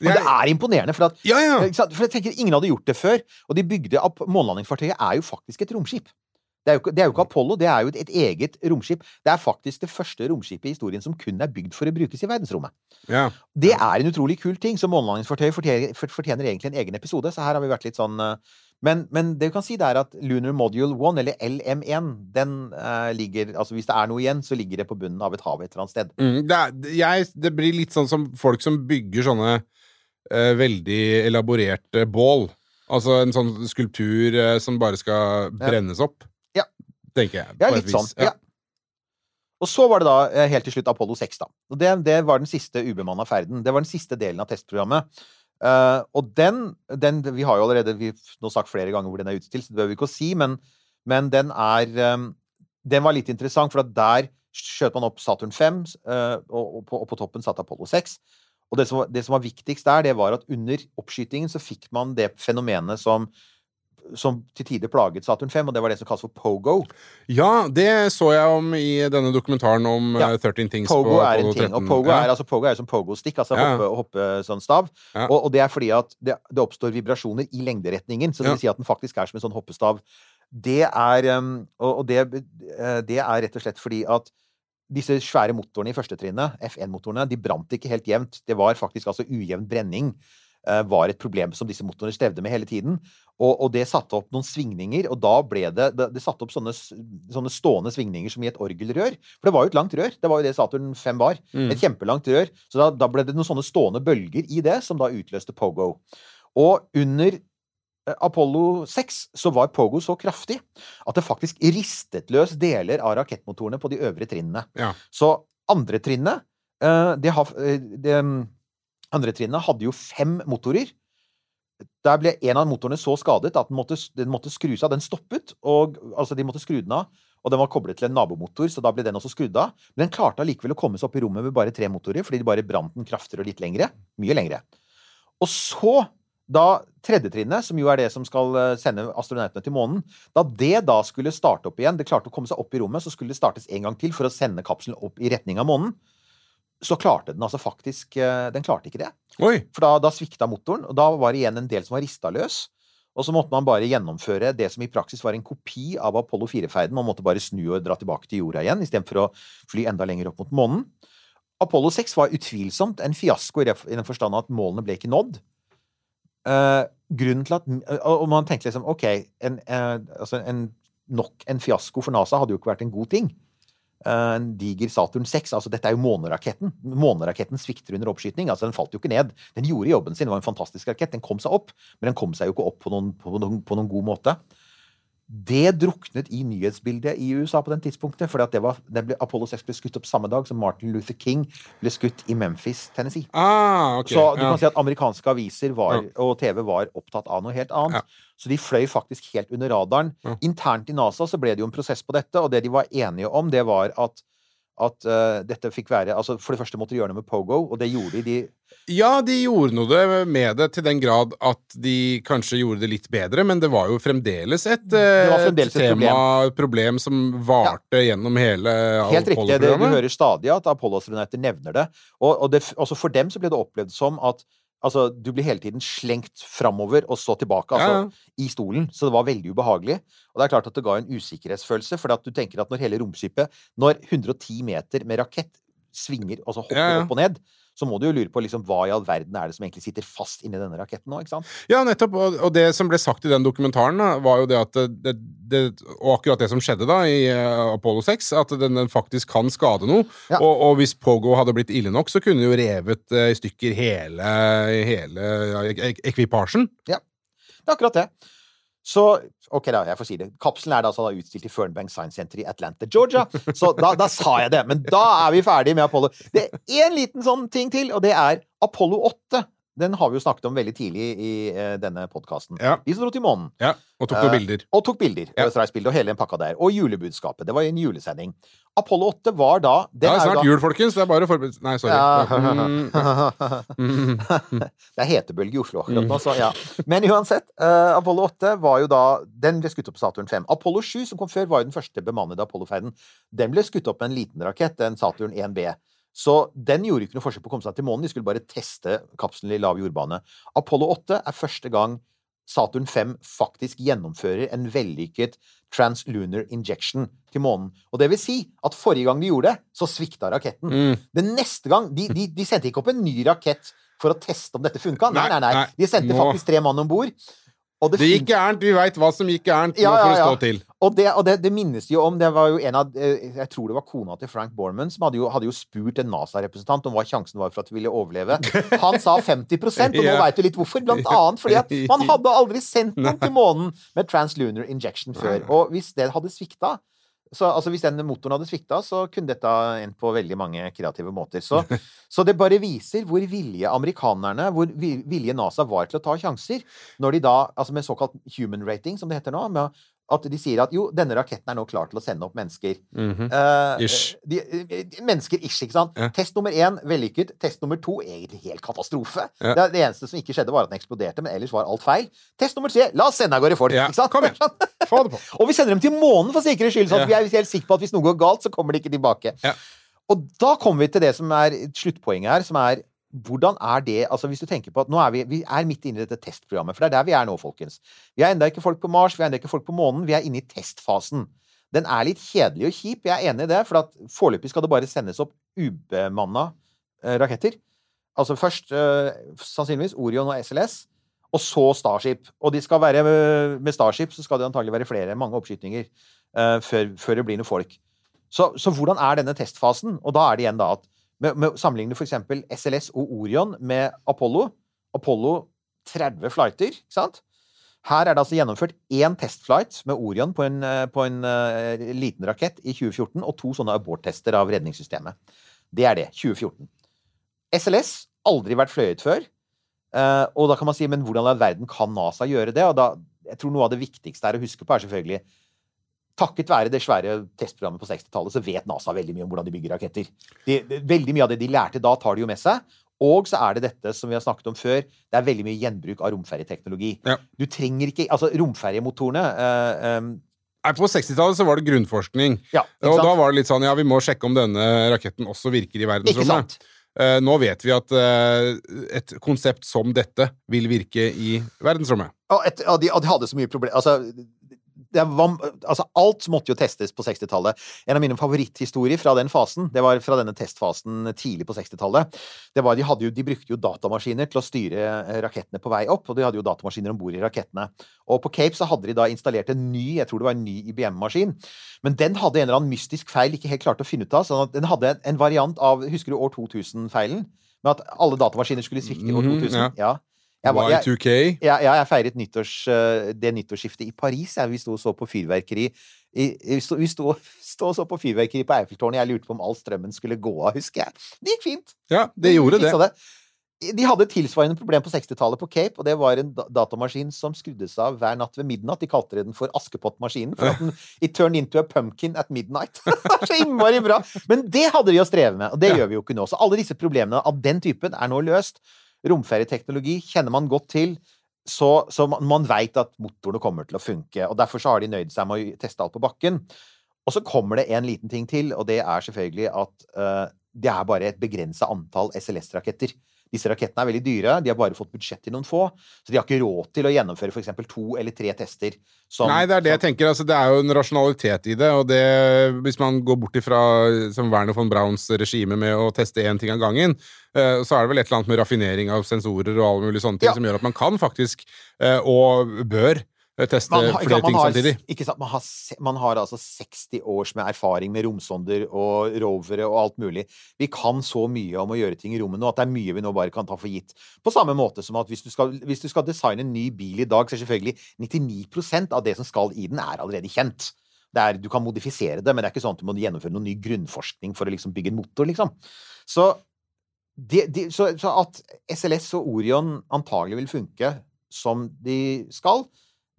Og det er imponerende, for at Ja, ja. For jeg tenker Ingen hadde gjort det før. Og de bygde opp Månelandingsfartøyet er jo faktisk et romskip. Det er, jo, det er jo ikke Apollo, det er jo et, et eget romskip. Det er faktisk det første romskipet i historien som kun er bygd for å brukes i verdensrommet. ja. Det er en utrolig kul ting, så månelandingsfartøyet fortjener, fortjener egentlig en egen episode. Så her har vi vært litt sånn eh, men, men det vi kan si, det er at Lunar Module 1, eller LM1, den uh, ligger Altså hvis det er noe igjen, så ligger det på bunnen av et hav et eller annet sted. Mm, det, er, jeg, det blir litt sånn som folk som bygger sånne uh, veldig elaborerte bål. Altså en sånn skulptur uh, som bare skal brennes opp. Ja. Tenker jeg. Ja, litt sånn. Ja. Ja. Og så var det da helt til slutt Apollo 6, da. Og det, det var den siste ubemanna ferden. Det var den siste delen av testprogrammet. Eh, og den, den Vi har jo allerede vi, nå sagt flere ganger hvor den er utstilt, så det behøver vi ikke å si, men, men den er um, den var litt interessant, for der skjøt man opp Saturn 5, uh, og, og, på, og på toppen satt Apollo 6. Og det som, var, det som var viktigst der, det var at under oppskytingen så fikk man det fenomenet som som til tider plaget Saturn 5, og det var det som kalles for pogo. Ja, det så jeg om i denne dokumentaren om Ja. eh, 13 Things Pogo på er en Apollo ting, 13. og pogo ja. er, altså, pogo er som pogo-stick, altså Ja. hoppe, hoppe sånn stav. Ja. Og, og det er fordi at det, det oppstår vibrasjoner i lengderetningen, så det vil si at den faktisk er som en sånn hoppestav. Det er, um, og, og det, eh, det er rett og slett fordi at disse svære motorene i første trinnet, F1-motorene, de brant ikke helt jevnt. Det var faktisk altså ujevn brenning eh, var et problem som disse motorene strevde med hele tiden. Og, og det satte opp noen svingninger, og da ble det Det, det satte opp sånne, sånne stående svingninger som i et orgelrør. For det var jo et langt rør. Det var jo det Saturn 5 var. Mm. Et kjempelangt rør. Så da, da ble det noen sånne stående bølger i det, som da utløste pogo. Og under eh, Apollo 6 så var pogo så kraftig at det faktisk ristet løs deler av rakettmotorene på de øvre trinnene. Ja. Så andre trinnet eh, det har, eh, det, andre trinnet hadde jo fem motorer. Der ble en av motorene så skadet at den måtte, den måtte skrus av. Den stoppet, og, altså de måtte skru den av. Og den var koblet til en nabomotor, så da ble den også skrudd av. Men den klarte allikevel å komme seg opp i rommet med bare tre motorer, fordi de bare brant den kraftigere og litt lengre. Mye lengre. Og så, da tredjetrinnet, som jo er det som skal eh, sende astronautene til månen, da det da skulle starte opp igjen, det klarte å komme seg opp i rommet, så skulle det startes en gang til for å sende kapselen opp i retning av månen. Så klarte den altså faktisk eh, Den klarte ikke det. Oi! For da, da svikta motoren, og da var det igjen en del som var rista løs. Og så måtte man bare gjennomføre det som i praksis var en kopi av Apollo 4-ferden. Man måtte bare snu og dra tilbake til jorda igjen, istedenfor å fly enda lenger opp mot månen. Apollo 6 var utvilsomt en fiasko i den forstand at målene ble ikke nådd. Uh, grunnen til at Og man tenkte liksom OK, en, uh, altså en, nok en fiasko for NASA hadde jo ikke vært en god ting. Eh, en diger Saturn 6. altså Dette er jo måneraketten. Måneraketten svikter under oppskyting. altså Den falt jo ikke ned. Den gjorde jobben sin. Det var en fantastisk rakett. Den kom seg opp, men den kom seg jo ikke opp på noen, på noen, på noen god måte. Det druknet i nyhetsbildet i USA på den tidspunktet. For det var, det ble, Apollo 6 ble skutt opp samme dag som Martin Luther King ble skutt i Memphis, Tennessee. Ah, okay. Så du ja. kan si at amerikanske aviser var, og TV var opptatt av noe helt annet. Ja. Så de fløy faktisk helt under radaren. Ja. Internt i NASA så ble det jo en prosess på dette, og det de var enige om, det var at at uh, dette fikk være altså For det første måtte de gjøre noe med Pogo, og det gjorde de. de Ja, de gjorde noe med det til den grad at de kanskje gjorde det litt bedre, men det var jo fremdeles et, eh, fremdeles et tema, problem. som varte gjennom hele Helt riktig. Det, du hører stadig at Apollo-astronauter nevner det. Og, og det, også for dem så ble det opplevd som at altså, du blir hele tiden slengt framover og så tilbake. Altså, Ja, ja. i stolen. Så det var veldig ubehagelig. Og det er klart at det ga en usikkerhetsfølelse, for du tenker at når hele romskipet Når 110 meter med rakett svinger, altså hopper Ja, opp og ned, så må du jo lure på liksom, hva i all verden er det som egentlig sitter fast inni denne raketten nå, ikke sant? Ja, nettopp. Og, og det som ble sagt i den dokumentaren, da, var jo det at det, det, Og akkurat det som skjedde da i uh, Apollo 6, at den, den faktisk kan skade noe. Ja. Og, og hvis Pogo hadde blitt ille nok, så kunne det jo revet eh, i stykker hele, hele ja, ek ekvipasjen. Det er akkurat det. Så OK, da, jeg får si det. Kapselen er da, altså utstilt i Fernbank Science Center i Atlanta, Georgia. Så da, da sa jeg det. Men da er vi ferdige med Apollo. Det er én liten sånn ting til, og det er Apollo 8. Den har vi jo snakket om veldig tidlig i eh, denne podkasten. Ja. De som dro til månen. Ja, og tok noen Eh, bilder. Og tok bilder. Ja. Og hele den pakka der. Og julebudskapet. Det var en julesending. Apollo 8 var da Det den er snart da- jul, folkens. Det er bare å forberede Nei, sorry. Mm, Ja. [LAUGHS] mm. Det er hetebølge i Oslo akkurat nå, så ja. Men uansett, eh, Apollo 8 var jo da Den ble skutt opp på Saturn 5. Apollo 7, som kom før, var jo den første bemannede Apollo-ferden. Den ble skutt opp med en liten rakett, en Saturn 1B. Så den gjorde ikke noe forskjell på å komme seg til månen. De skulle bare teste kapselen i lav jordbane. Apollo 8 er første gang Saturn 5 faktisk gjennomfører en vellykket translunar injection til månen. Og det vil si at forrige gang de gjorde det, så svikta raketten. Mm. Den neste gang de, de, de sendte ikke opp en ny rakett for å teste om dette funka. Nei, Nei, nei. De sendte faktisk tre mann om bord. Det, Det gikk gærent. Vi veit hva som gikk gærent. Nå Ja, får det stå til. og det, og det, det minnes jo om. Det var jo en av eh, Jeg tror det var kona til Frank Borman som hadde jo, hadde jo spurt en NASA-representant om hva sjansen var for at de ville overleve. Han sa 50% og nå [LAUGHS] veit du litt hvorfor. Blant annet fordi at man hadde aldri sendt noen [LAUGHS] til månen med translunar injection før. Og hvis det hadde svikta så, altså Hvis den motoren hadde svikta, så kunne dette endt på veldig mange kreative måter. Så, [LAUGHS] så det bare viser hvor villige amerikanerne, hvor vilje villige NASA var til å ta sjanser. Når de da, altså med såkalt human rating, som det heter nå, med at de sier at jo, denne raketten er nå klar til å sende opp mennesker. Mm -hmm. uh, Ish. De, de, mennesker ish, ikke sant? Ja. Test nummer én vellykket. Test nummer to egentlig helt katastrofe. Ja. Det, det eneste som ikke skjedde, var at den eksploderte, men ellers var alt feil. Test nummer tre la oss sende av gårde folk. Ja, Ikke sant? kom igjen. [LAUGHS] Få det på. Og vi sender dem til månen for sikkerhets skyld, så at Ja. vi er helt sikre på at hvis noe går galt, så kommer de ikke tilbake. Ja. Og da kommer vi til det som er sluttpoenget her, som er hvordan er det altså Hvis du tenker på at nå er vi, vi er midt inne i dette testprogrammet, for det er der vi er nå, folkens. Vi er enda ikke folk på Mars, vi er enda ikke folk på månen, vi er inne i testfasen. Den er litt kjedelig og kjip, jeg er enig i det, for at foreløpig skal det bare sendes opp ubemanna eh, raketter. Altså først eh, sannsynligvis Orion og SLS, og så Starship. Og de skal være eh, med Starship så skal det antagelig være flere, mange oppskytninger, før, før det blir noe folk. Så, så hvordan er denne testfasen? Og da er det igjen da at med, med Sammenligner f.eks. SLS og Orion med Apollo. Apollo 30 flighter, ikke sant? Her er det altså gjennomført én testflight med Orion på en, eh, på en uh, liten rakett i 2014, og to sånne aborttester av redningssystemet. Det er det. 2014. SLS aldri vært fløyet før. Uh, og da kan man si, men hvordan i all verden kan NASA gjøre det? Og da, jeg tror noe av det viktigste er å huske på, er selvfølgelig Takket være det svære testprogrammet på 60-tallet, så vet NASA veldig mye om hvordan de bygger raketter. De, de, veldig mye av det de lærte da, tar de jo med seg. Og så er det dette som vi har snakket om før, det er veldig mye gjenbruk av romferjeteknologi. Ja. Du trenger ikke Altså, romferjemotorene uh, um, Nei, På 60-tallet så var det grunnforskning. Ja, Og da var det litt sånn ja, vi må sjekke om denne raketten også virker i verdensrommet. Eh, nå vet vi at uh, et konsept som dette vil virke i verdensrommet. Og, et, og, de, og de hadde så mye problemer Altså, var, altså, alt måtte jo testes på 60-tallet. En av mine favoritthistorier fra den fasen, det var fra denne testfasen tidlig på 60-tallet. Det var, de, jo, de brukte jo datamaskiner til å styre eh, rakettene på vei opp, og de hadde jo datamaskiner om bord i rakettene. Og på Cape så hadde de da installert en ny, jeg tror det var en ny IBM-maskin, men den hadde en eller annen mystisk feil ikke helt klarte å finne ut av. sånn at den hadde en, variant av Husker du år 2000-feilen? Med at alle datamaskiner skulle svikte i år Mhm, 2000? ja. ja. Jeg var- jeg- Y2K. ja, ja, jeg feiret nyttårs, eh, det nyttårsskiftet i Paris. Vi sto og så på fyrverkeri. Vi [LAUGHS] sto, og så på fyrverkeri på Eiffeltårnet. Jeg lurte på om all strømmen skulle gå av, husker jeg. Det gikk fint. Ja, det gjorde det. det. De hadde tilsvarende problem på 60-tallet på Cape, og det var en datamaskin som skrudde seg av hver natt ved midnatt. De kalte den for Askepott-maskinen, for at den [LAUGHS] It turned into a pumpkin at midnight. [LAUGHS] Det er så innmari bra! Men det hadde de å streve med, og det Ja. gjør vi jo ikke nå. Så alle disse problemene av den typen er nå løst. Romferjeteknologi kjenner man godt til, så, så man, man veit at motorene kommer til å funke. og Derfor så har de nøyd seg med å teste alt på bakken. Og så kommer det en liten ting til, og det er selvfølgelig at uh, det er bare et begrensa antall SLS-raketter. Disse rakettene er veldig dyre, de har bare fått budsjett til noen få. Så de har ikke råd til å gjennomføre f.eks. to eller tre tester. som- Nei, det er det jeg tenker. Altså, det er jo en rasjonalitet i det. Og det, hvis man går bort ifra som Werner von Brauns regime med å teste én ting av gangen, eh, så er det vel et eller annet med raffinering av sensorer og alle mulige sånne ting Ja. som gjør at man kan faktisk, eh, og bør, teste Man har- flere ting har- samtidig. Ikke sant, man, har, man har altså 60 års med erfaring med romsonder og rovere og alt mulig. Vi kan så mye om å gjøre ting i rommet nå at det er mye vi nå bare kan ta for gitt. På samme måte som at hvis du skal, hvis du skal designe en ny bil i dag, så er selvfølgelig 99% av det som skal i den, er allerede kjent. Det er, du kan modifisere det, men det er ikke sånn at du må gjennomføre noen ny grunnforskning for å liksom bygge en motor, liksom. Så, de, de, så, så at SLS og Orion antagelig vil funke som de skal,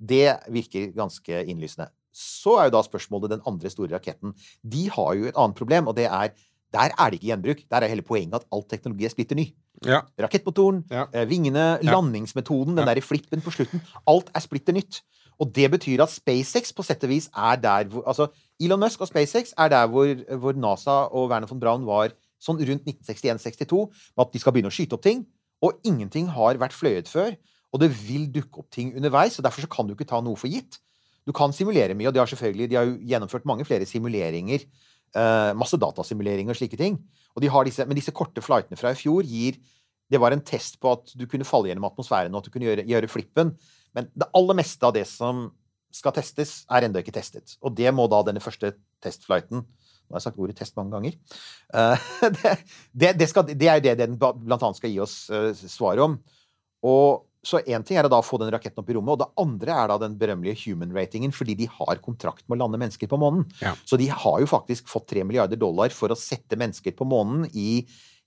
det virker ganske innlysende. Så er jo da spørsmålet den andre store raketten. De har jo et annet problem, og det er der er det ikke gjenbruk. Der er hele poenget at all teknologi er splitter ny. Ja. Rakettmotoren, Ja. eh, vingene, Ja. landingsmetoden, den Ja. derre flippen på slutten. Alt er splitter nytt. Og det betyr at SpaceX på sett og vis er der hvor Altså, Elon Musk og SpaceX er der hvor, hvor NASA og Werner von Braun var sånn rundt 1961-62, med at de skal begynne å skyte opp ting. Og ingenting har vært fløyet før. Og det vil dukke opp ting underveis, og derfor kan du ikke ta noe for gitt. Du kan simulere mye, og de har selvfølgelig de har jo gjennomført mange flere simuleringer. eh, masse datasimuleringer og slike ting. Og disse, men disse korte flightene fra i fjor gir Det var en test på at du kunne falle gjennom atmosfæren, og at du kunne gjøre, gjøre flippen. Men det aller meste av det som skal testes, er ennå ikke testet. Og det må da denne første testflighten Nå har jeg sagt ordet test mange ganger. Eh, [LAUGHS] det, det, det, skal, det er jo det den blant annet skal gi oss uh, svar om. Og så én ting er å da få den raketten opp i rommet, og det andre er da den berømmelige human ratingen, fordi de har kontrakt med å lande mennesker på månen. Ja. Så de har jo faktisk fått 3 milliarder dollar for å sette mennesker på månen i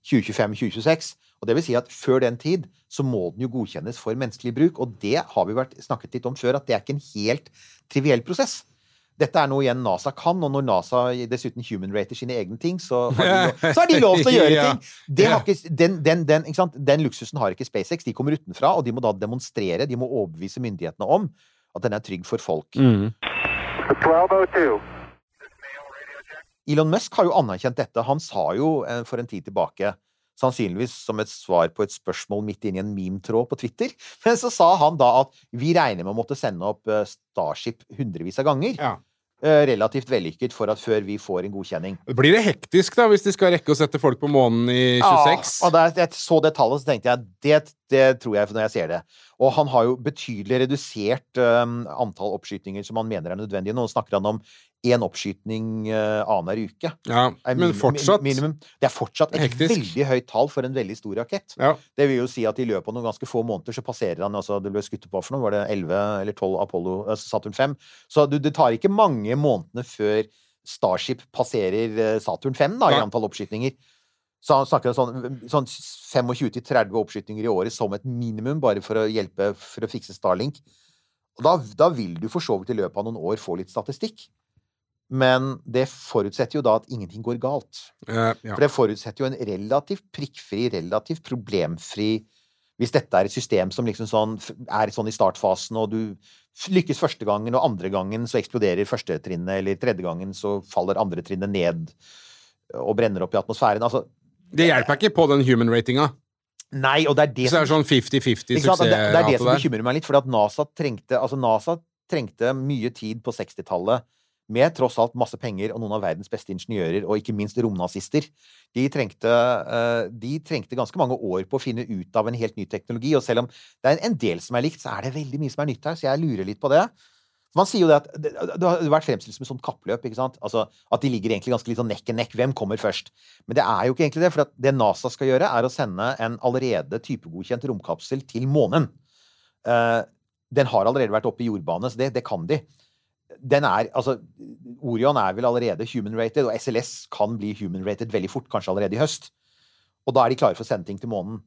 2025-2026. Og det vil si at før den tid så må den jo godkjennes for menneskelig bruk, og det har vi vært snakket litt om før, at det er ikke en helt triviell prosess. Dette er noe igjen NASA kan, og når NASA dessuten human-rater sine egne ting, så har de lov, så har de lov til å gjøre [LAUGHS] ting! Det har ikke, den, den, den, ikke sant? den luksusen har ikke SpaceX. De kommer utenfra, og de må da demonstrere, de må overbevise myndighetene om at den er trygg for folk. Mm. Elon Musk har jo anerkjent dette. Han sa jo eh, for en tid tilbake, sannsynligvis som et svar på et spørsmål midt inni i en meme-tråd på Twitter, [LAUGHS] men så sa han da at vi regner med å måtte sende opp eh, Starship hundrevis av ganger. Ja. eh, Relativt vellykket for at før vi får en godkjenning. Blir det hektisk, da, hvis de skal rekke å sette folk på månen i 26? Ja, og da jeg så det tallet, så tenkte jeg det, det tror jeg når jeg ser det. Og han har jo betydelig redusert um, antall oppskytinger som han mener er nødvendige. Nå snakker han om én oppskyting uh, annenhver uke. Ja, men fortsatt. Minimum. Det er fortsatt et Hektisk. veldig høyt tall for en veldig stor rakett. Ja. Det vil jo si at i løpet av noen ganske få måneder så passerer han altså Det ble skutt på for noe, var det 11 eller 12 Apollo, altså Saturn 5? Så du, det tar ikke mange månedene før Starship passerer eh, Saturn 5 da, i antall oppskytinger. Så han snakker om sånn, sånn 25-30 oppskytinger i året som et minimum, bare for å hjelpe for å fikse Starlink. Og da, da vil du for så vidt i løpet av noen år få litt statistikk. Men det forutsetter jo da at ingenting går galt. Eh, ja. For det forutsetter jo en relativt prikkfri, relativt problemfri Hvis dette er et system som liksom sånn, er sånn i startfasen, og du lykkes første gangen, og andre gangen så eksploderer første trinnet, eller tredje gangen så faller andre trinnet ned og brenner opp i atmosfæren Altså, Det hjelper ikke på den human-ratinga. nei, og det er det Så det er sånn 50-50 Ikke sant? Det, det er det som bekymrer meg litt, for at NASA trengte, altså NASA trengte mye tid på 60-tallet med tross alt masse penger og noen av verdens beste ingeniører, og ikke minst romnazister. De trengte, eh, de trengte ganske mange år på å finne ut av en helt ny teknologi, og selv om det er en del som er likt, så er det veldig mye som er nytt her, så jeg lurer litt på det. Man sier jo det at det, har vært fremstilt som et sånt kappløp, ikke sant? Altså at de ligger egentlig ganske litt sånn nekk i nekk. Hvem kommer først? Men det er jo ikke egentlig det, for det NASA skal gjøre, er å sende en allerede typegodkjent romkapsel til månen. Eh, den har allerede vært oppe i jordbane, så det, det kan de. Den er, altså, Orion er vel allerede human-rated, og SLS kan bli human-rated veldig fort, kanskje allerede i høst. Og da er de klare for å sende ting til månen.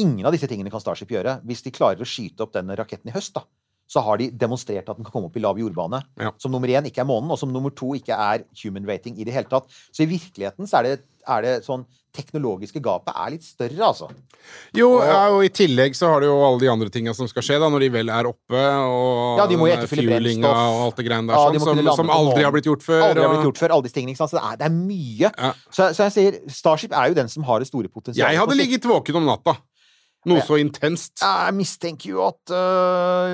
Ingen av disse tingene kan Starship gjøre. Hvis de klarer å skyte opp denne raketten i høst, da, så har de demonstrert at den kan komme opp i lav jordbane. Ja. Som nummer én ikke er månen, og som nummer to ikke er human rating i det hele tatt. Så i virkeligheten så er det, er det sånn Teknologiske gapet er litt større, altså. Jo, ja, og i tillegg så har du jo alle de andre tinga som skal skje, da, når de vel er oppe, og Ja, de må fuelinga og alt det greiene der, Ja, sånn, som, som aldri har blitt gjort før. Aldri har blitt gjort før. Alle disse tingene. Så det er, det er mye. Ja. Så, så jeg sier Starship er jo den som har det store potensialet. Jeg hadde ligget våken om natta. Noe så intenst. Jeg mistenker jo at uh,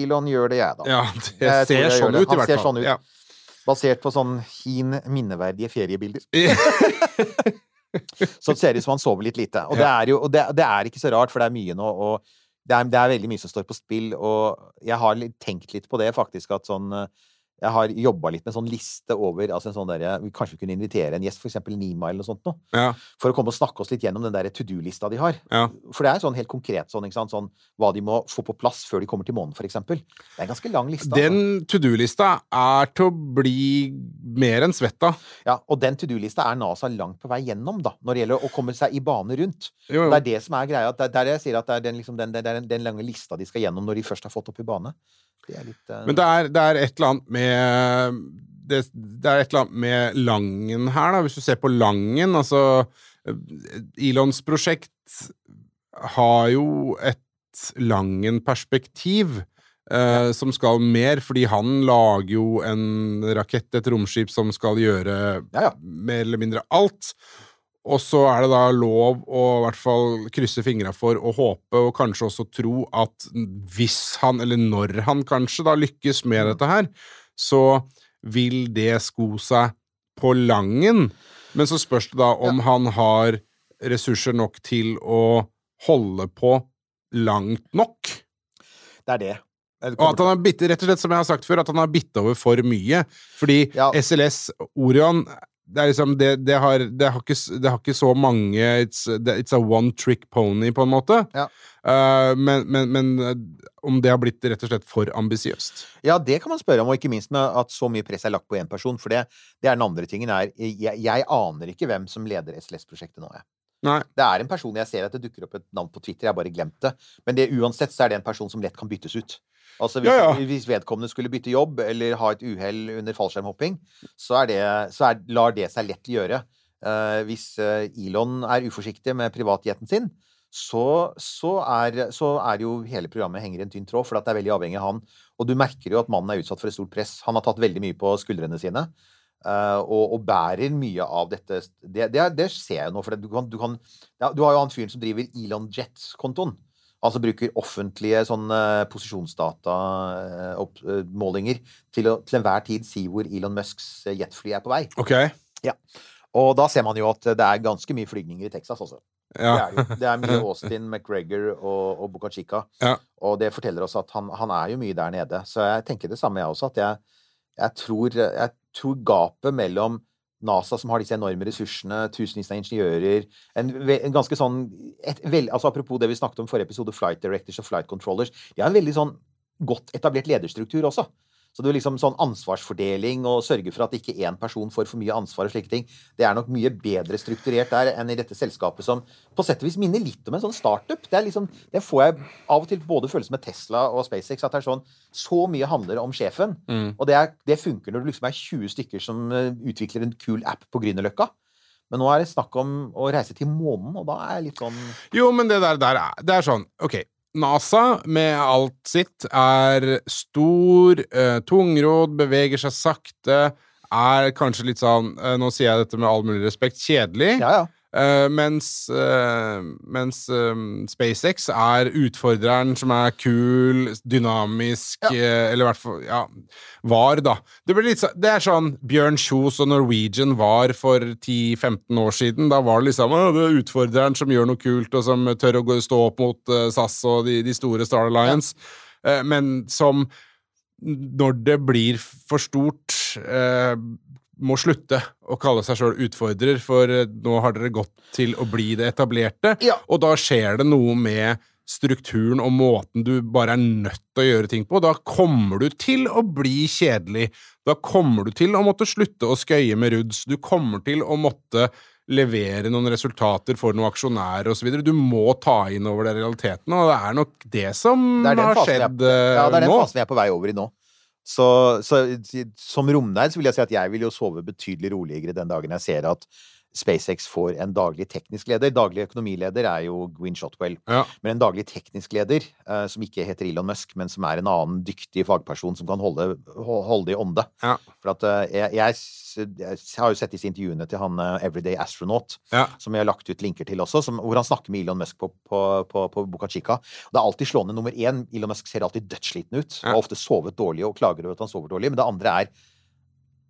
Elon gjør det, jeg, da. Ja, det ser sånn det. ut, i Han hvert ser fall. sånn ut. Ja. Basert på sånn hin minneverdige feriebilder. [LAUGHS] Så det ser ut som han sover litt lite. Og det er jo og det, det er ikke så rart, for det er mye nå, og det er, det er veldig mye som står på spill. Og jeg har tenkt litt på det, faktisk, at sånn øh, Jeg har jobba litt med en sånn liste over altså en sånn der, vi Kanskje kunne invitere en gjest, eksempel Nima eller noe sånt noe, Ja, for å komme og snakke oss litt gjennom den der to do-lista de har. ja. For det er sånn helt konkret sånn, ikke sånn hva de må få på plass før de kommer til månen, eksempel. Det er en ganske lang liste. altså. Den to do-lista er til å bli mer enn svett av. Ja, og den to do-lista er NASA langt på vei gjennom, da, når det gjelder å komme seg i bane rundt. Jo, jo. Det er det som er greia. Det er der jeg sier at det er den, liksom, den, den, den lange lista de skal gjennom når de først har fått opp i bane. Det litt uh... Men det er, det er et eller annet med det, det er et eller annet med Langen her, da. Hvis du ser på Langen, altså Elons prosjekt har jo et Langen-perspektiv. eh, som skal mer, fordi han lager jo en rakett, et romskip, som skal gjøre Ja, ja. mer eller mindre alt. Og så er det da lov å i hvert fall krysse fingra for å håpe, og kanskje også tro, at hvis han, eller når han kanskje, da lykkes med dette her, så vil det sko seg på langen. Men så spørs det da om han har ressurser nok til å holde på langt nok. Det er det. Det Og at han har bitt, rett og slett som jeg har sagt før, at han har bitt over for mye. Fordi Ja. SLS Orion det er liksom, det, det, har, det, har ikke, det har ikke så mange It's, it's a one trick pony, på en måte. Ja. Uh, men, men, men eh, om det har blitt rett og slett for ambisiøst. Ja, det kan man spørre om, og ikke minst med at så mye press er lagt på én person. For det, det er den andre tingen er jeg, jeg aner ikke hvem som leder SLS-prosjektet nå, jeg. Nei. Det er en person jeg ser at det dukker opp et navn på Twitter, jeg har bare glemt det. Men det, uansett så er det en person som lett kan byttes ut. Altså hvis, Ja, ja. hvis vedkommende skulle bytte jobb eller ha et uhell under fallskjermhopping, så, er det, så er, lar det seg lett gjøre. Uh, hvis eh, Elon er uforsiktig med privatjeten sin, så, så, er, så er jo hele programmet henger i en tynn tråd, for at det er veldig avhengig av han. Og du merker jo at mannen er utsatt for et stort press. Han har tatt veldig mye på skuldrene sine. Eh, og, og bærer mye av dette Det, det, det ser jeg nå. For du, kan, du, kan, ja, du har jo han fyren som driver Elon Jets-kontoen. Altså bruker offentlige sånne posisjonsdatamålinger til å til enhver tid si hvor Elon Musks eh, jetfly er på vei. Ok. Og da ser man jo at det er ganske mye flygninger i Texas, også. Ja. Det, er, det, er mye [LAUGHS] Austin, McGregor og, og Boca Chica. Ja. Og det forteller oss at han, han er jo mye der nede. Så jeg tenker det samme, jeg også. At jeg, jeg, tror, jeg tror gapet mellom NASA, som har disse enorme ressursene, tusenvis av ingeniører en, en ganske sånn et, vel, altså Apropos det vi snakket om i forrige episode, flight directors og flight controllers. De har en veldig sånn godt etablert lederstruktur også. Så det er liksom sånn ansvarsfordeling og sørge for at ikke én person får for mye ansvar og slike ting, det er nok mye bedre strukturert der enn i dette selskapet som på sett og vis minner litt om en sånn startup. Det er liksom, det får jeg av og til både følelse med Tesla og SpaceX, at det er sånn Så mye handler om sjefen. Mm. Og det, er, det funker når det liksom er 20 stykker som eh, utvikler en kul app på Grünerløkka. Men nå er det snakk om å reise til månen, og da er jeg litt sånn Jo, men det der, der er, det er sånn Ok, NASA med alt sitt er stor, eh, tungrodd, beveger seg sakte, er kanskje litt sånn eh, Nå sier jeg dette med all mulig respekt kjedelig. Ja, ja. Eh, mens uh, mens um, SpaceX er utfordreren som er kul, dynamisk, eh, eller i hvert fall Ja, var, da. Det, blir litt, det er sånn Bjørn Kjos og Norwegian var for 10-15 år siden. Da var det liksom «Å, det er utfordreren som gjør noe kult, og som tør å gå, stå opp mot SAS og de, de store Star Alliance. Eh, men som når det blir for stort, må slutte å kalle seg sjøl utfordrer, for eh, nå har dere gått til å bli det etablerte. Ja. Og da skjer det noe med strukturen og måten du bare er nødt til å gjøre ting på. Da kommer du til å bli kjedelig. Da kommer du til å måtte slutte å skøye med ruds. Du kommer til å måtte levere noen resultater for noen aksjonærer osv. Du må ta inn over det realiteten, og det er nok det som Det den har skjedd nå. Ja, det er den nå. fasen jeg er på vei over i nå. Så, så som romnerd så vil jeg si at jeg vil jo sove betydelig roligere den dagen jeg ser at SpaceX får en daglig teknisk leder. Daglig økonomileder er jo Gwyn Shotwell. Ja. Men en daglig teknisk leder, eh, som ikke heter Elon Musk, men som er en annen dyktig fagperson som kan holde, holde det i ånde. Ja. For at eh, jeg, jeg, jeg har jo sett disse intervjuene til han eh, Everyday Astronaut, Ja. som jeg har lagt ut linker til også, som, hvor han snakker med Elon Musk på, på, på, på Boca Chica. Det er alltid slående. Nummer én, Elon Musk ser alltid dødssliten ut. Har ofte sovet dårlig og klager over at han sover dårlig. Men det andre er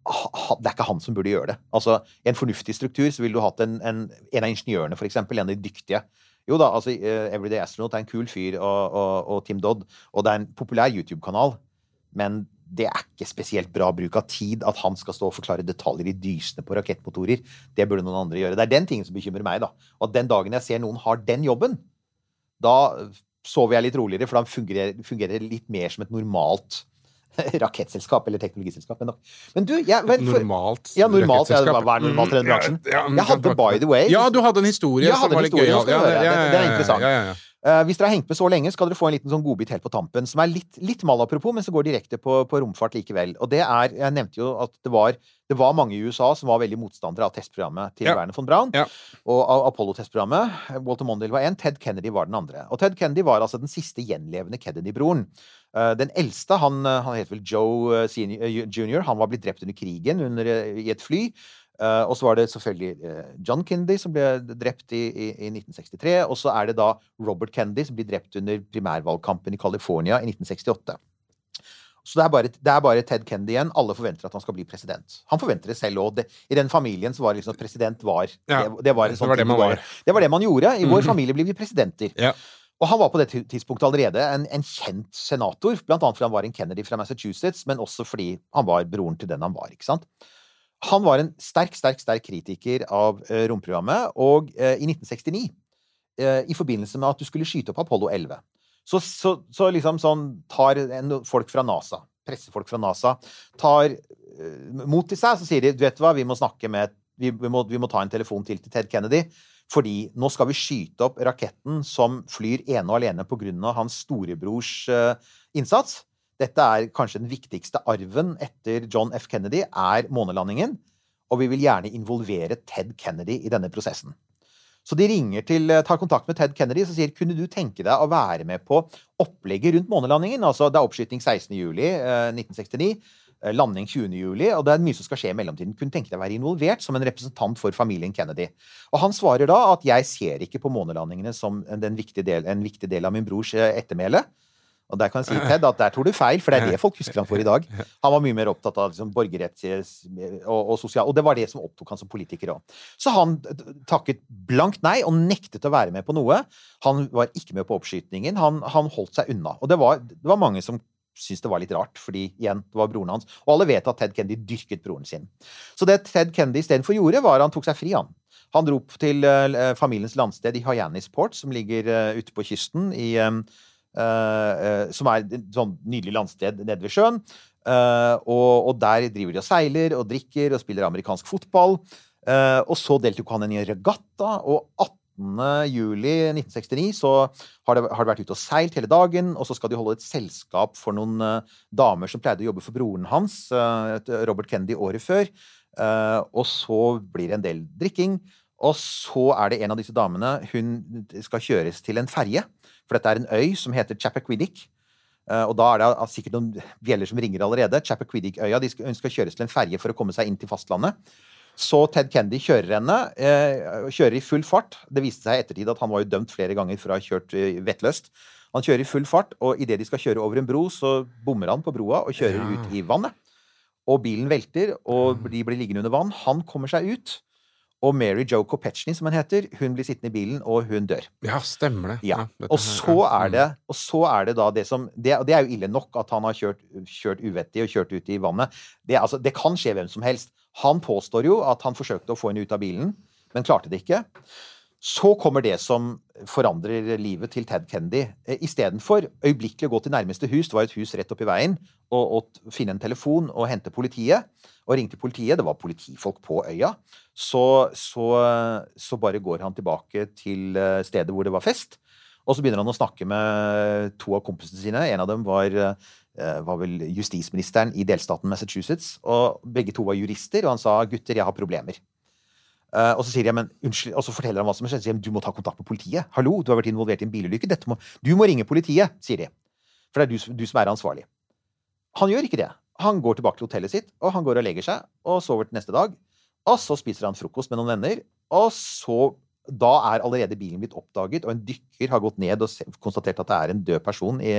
det er ikke han som burde gjøre det. Altså, I en fornuftig struktur så ville du hatt en, en, en av ingeniørene, for eksempel, en av de dyktige. Jo da, altså eh, Everyday Astronaut er en kul fyr, og, og, og Tim Dodd, og det er en populær YouTube-kanal, men det er ikke spesielt bra bruk av tid at han skal stå og forklare detaljer i dysene på rakettmotorer. Det burde noen andre gjøre. Det er den tingen som bekymrer meg, da. Og den dagen jeg ser noen har den jobben, da sover jeg litt roligere, for da fungerer, fungerer litt mer som et normalt rakettselskap eller teknologiselskap. Men, men du, jeg, vel, for, Normalt. ja, normalt. Ja, hva er normalt i den Mm, ja, ja, Jeg hadde, by the way Ja, du hadde en historie Jeg hadde en historie, gøy, Ja, ja, Det- ja, det er interessant. Ja, ja, ja. Eh, hvis dere har hengt med så lenge, skal dere få en liten sånn godbit helt på tampen, som er litt, litt malapropos, men som går direkte på, på romfart likevel. Og det er Jeg nevnte jo at det var, det var mange i USA som var veldig motstandere av testprogrammet til Ja. Werner von Braun. Ja. Og av Apollo-testprogrammet. Walter Mondale var en, Ted Kennedy var den andre. Og Ted Kennedy var altså den siste gjenlevende Kennedy-broren. Eh, Den eldste, han, eh, han het vel Joe eh, jr., han var blitt drept under krigen under, i et fly. Uh, og så var det selvfølgelig uh, John Kennedy som ble drept i, i, i 1963. Og så er det da Robert Kennedy som blir drept under primærvalgkampen i California i 1968. Så det er, bare, det er bare Ted Kennedy igjen. Alle forventer at han skal bli president. Han forventer det selv òg. I den familien så var det liksom at president var Ja, det, det var det var det man var. Det var det man gjorde. I vår Mhm. familie blir vi presidenter. Ja. Og han var på det tidspunktet allerede en, en kjent senator, blant annet fordi han var en Kennedy fra Massachusetts, men også fordi han var broren til den han var. ikke sant? Han var en sterk, sterk, sterk kritiker av eh, romprogrammet, og eh, i 1969, eh, i forbindelse med at du skulle skyte opp Apollo 11, så, så, så liksom sånn tar en, folk fra NASA, pressefolk fra NASA, tar eh, mot til seg, så sier de, du vet hva, vi må snakke med vi, vi, må, vi må ta en telefon til til Ted Kennedy. Fordi nå skal vi skyte opp raketten som flyr ene og alene pga. hans storebrors eh, innsats. Dette er kanskje den viktigste arven etter John F. Kennedy, er månelandingen. Og vi vil gjerne involvere Ted Kennedy i denne prosessen. Så de ringer til, eh, tar kontakt med Ted Kennedy og sier kunne du tenke deg å være med på opplegget rundt månelandingen. Altså, det er oppskyting 16.07.1969. Eh, landing 20. juli, og det er mye som skal skje i mellomtiden. Kunne tenke deg å være involvert som en representant for familien Kennedy. Og han svarer da at jeg ser ikke på månelandingene som en viktig del, en viktig del av min brors eh, ettermæle. Og der kan jeg si Ted at der tror du feil, for det er det folk husker han for i dag. Han var mye mer opptatt av liksom, borgerrett og, og sosial, og det var det som opptok han som politiker òg. Så han takket blankt nei og nektet å være med på noe. Han var ikke med på oppskytingen. Han, han holdt seg unna. Og det var, det var mange som syntes det var litt rart, fordi igjen, det var broren hans. Og alle vet at Ted Kennedy dyrket broren sin. Så det Ted Kennedy istedenfor gjorde, var at han tok seg fri, han. Han dro til uh, familiens landsted i Hyannisport, som ligger uh, ute på kysten i som er et sånn nydelig landsted nede ved sjøen. Og, der driver de og seiler og drikker og spiller amerikansk fotball. Og så deltok han i en regatta, og 18. juli 1969 så har det, har det vært ute og seilt hele dagen, og så skal de holde et selskap for noen damer som pleide å jobbe for broren hans, Robert Kennedy, året før. og så blir det en del drikking. Og så er det en av disse damene Hun skal kjøres til en ferje. For dette er en øy som heter Chappaquiddick. Uh, og da er det sikkert noen bjeller som ringer allerede. Chappaquiddick-øya. Hun skal kjøres til en ferje for å komme seg inn til fastlandet. Så Ted Kendy kjører henne. Uh, kjører i full fart. Det viste seg i ettertid at han var jo dømt flere ganger for å ha kjørt uh, vettløst. Han kjører i full fart, og idet de skal kjøre over en bro, så bommer han på broa og kjører ja. ut i vannet. Og bilen velter, og de blir liggende under vann. Han kommer seg ut. Og Mary Jo Kopechny, som hun heter, hun blir sittende i bilen, og hun dør. Ja, stemmer det. Ja. Og, så er det, mm. og så er det da det som det, Og det er jo ille nok at han har kjørt, kjørt uvettig og kjørt ut i vannet. Det, altså, det kan skje hvem som helst. Han påstår jo at han forsøkte å få henne ut av bilen, men klarte det ikke. Så kommer det som forandrer livet til Ted Kendy. Eh, Istedenfor øyeblikkelig å gå til nærmeste hus, det var et hus rett oppi veien, og, og finne en telefon og hente politiet, og ringte politiet, det var politifolk på øya, så, så, så bare går han tilbake til eh, stedet hvor det var fest. Og så begynner han å snakke med to av kompisene sine. En av dem var, eh, var vel justisministeren i delstaten Massachusetts. Og begge to var jurister, og han sa 'gutter, jeg har problemer'. Uh, og så sier jeg, men unnskyld, og så forteller han hva som har skjedd. Du må ta kontakt med politiet. Hallo, du har vært involvert i en bilulykke. Må, du må ringe politiet, sier de. For det er du, du, som er ansvarlig. Han gjør ikke det. Han går tilbake til hotellet sitt, og han går og legger seg og sover til neste dag. Og så spiser han frokost med noen venner, og så da er allerede bilen blitt oppdaget, og en dykker har gått ned og konstatert at det er en død person i,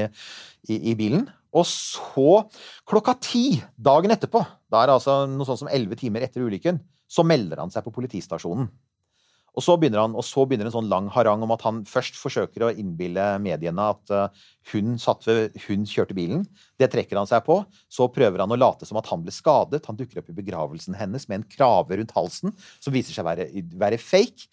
i, i bilen. Og så, klokka ti dagen etterpå, da er det altså noe sånt som elleve timer etter ulykken, så melder han seg på politistasjonen. Og så begynner han, og så begynner en sånn lang harang om at han først forsøker å innbille mediene at uh, hun, ved, hun kjørte bilen. Det trekker han seg på. Så prøver han å late som at han ble skadet. Han dukker opp i begravelsen hennes med en krave rundt halsen som viser seg å være, være fake.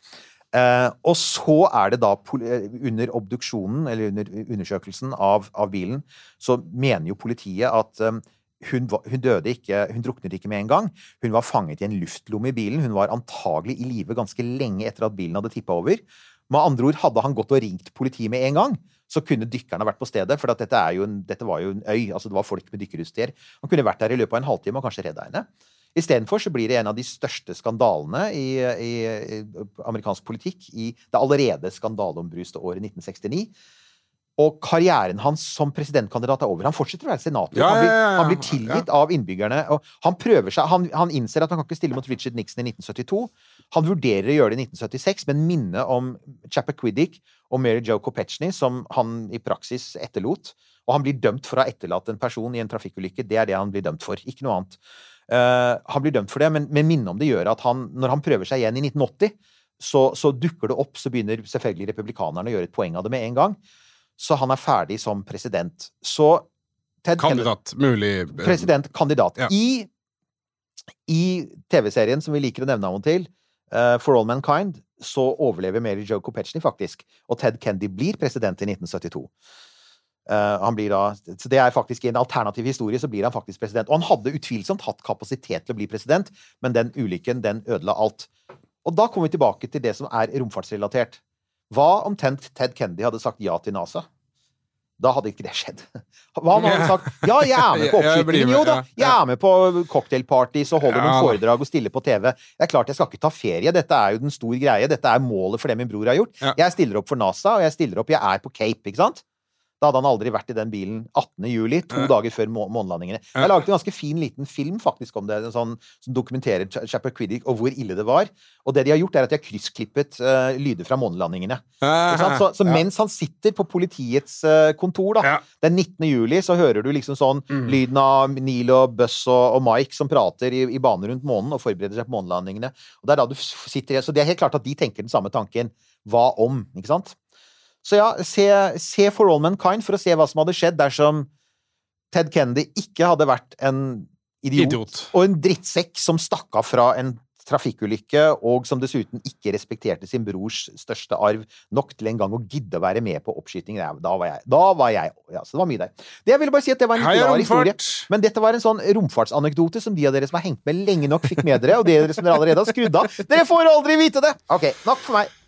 Uh, og så er det da, eh, under obduksjonen, eller under undersøkelsen av, av bilen, så mener jo politiet at um, hun, hun, døde ikke, hun druknet ikke med en gang. Hun var fanget i en luftlomme i bilen. Hun var antagelig i live ganske lenge etter at bilen hadde tippa over. Med andre ord, hadde han gått og ringt politiet med en gang, så kunne dykkerne vært på stedet. For dette, en, dette, var jo en øy. altså Det var folk med dykkerutstyr. Han kunne vært der i løpet av en halvtime og kanskje redda henne. Istedenfor så blir det en av de største skandalene i, i, i amerikansk politikk i det allerede skandaleombruste året 1969 og karrieren hans som presidentkandidat er over. Han fortsetter å være senator. Ja, ja, ja, han, blir, tilgitt av innbyggerne. og Han seg, han, han, innser at han kan ikke stille mot Richard Nixon i 1972. Han vurderer å gjøre det i 1976, men minnet om Chappaquiddick og Mary Jo Kopechny, som han i praksis etterlot Og han blir dømt for å ha etterlatt en person i en trafikkulykke. Det er det han blir dømt for. Ikke noe annet. Uh, han blir dømt for det, men, men minnet om det gjør at han, når han prøver seg igjen i 1980, så, så dukker det opp, så begynner selvfølgelig republikanerne å gjøre et poeng av det med en gang så han er ferdig som president. Så Ted Kandidat. Mulig President, Presidentkandidat. Ja. I, i TV-serien som vi liker å nevne av og til, uh, For All Mankind, så overlever Mary Jo Kopechny faktisk, og Ted Kendy blir president i 1972. Uh, han blir da, så Det er faktisk i en alternativ historie så blir han faktisk president. Og han hadde utvilsomt hatt kapasitet til å bli president, men den ulykken den ødela alt. Og da kommer vi tilbake til det som er romfartsrelatert. Hva om Ted Kennedy hadde sagt ja til NASA? Da hadde ikke det skjedd. Hva om han hadde sagt ja, jeg er med på [LAUGHS] oppskytingen? Jo da, jeg er med på cocktailpartys og holder noen foredrag og stiller på TV. Det er klart jeg skal ikke ta ferie. Dette er jo den store greie. Dette er målet for det min bror har gjort. Jeg stiller opp for NASA, og jeg stiller opp Jeg er på Cape, ikke sant? Da hadde han aldri vært i den bilen 18. juli, to dager før må månelandingene. Jeg laget en ganske fin liten film faktisk om det, en sånn, som dokumenterer Chapper Quiddick og hvor ille det var. Og det de har gjort, er at de har kryssklippet uh, lyder fra månelandingene. Så, så mens han sitter på politiets uh, kontor da, den 19. juli, så hører du liksom sånn Mm. lyden av Neil og Buss og, og Mike som prater i, i bane rundt månen og forbereder seg på månelandingene. Og det er da du sitter Så det er helt klart at de tenker den samme tanken. Hva om? Ikke sant? Så ja, se, se For All Mankind for å se hva som hadde skjedd dersom Ted Kennedy ikke hadde vært en idiot, Idiot. og en drittsekk som stakk av fra en trafikkulykke, og som dessuten ikke respekterte sin brors største arv nok til en gang å gidde å være med på oppskyting. Da var jeg Da var jeg ja, Så det var mye der. Det jeg ville bare si at det var en litt rar historie. Men dette var en sånn romfartsanekdote som de av dere som har hengt med lenge nok, fikk med dere, og de av dere som dere allerede har skrudd av. Dere får aldri vite det! Ok, nok for meg.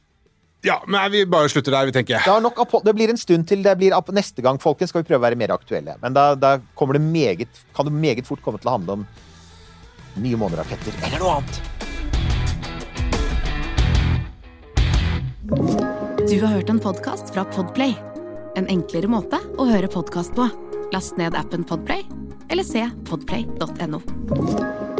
Ja, men vi bare slutter der, vi tenker. Det, det blir en stund til det blir Neste gang, folkens, skal vi prøve å være mer aktuelle. Men da, da kommer det meget, kan det meget fort komme til å handle om nye måneraketter eller noe annet. Du har hørt en podkast fra Podplay. En enklere måte å høre podkast på. Last ned appen Podplay, eller se podplay.no.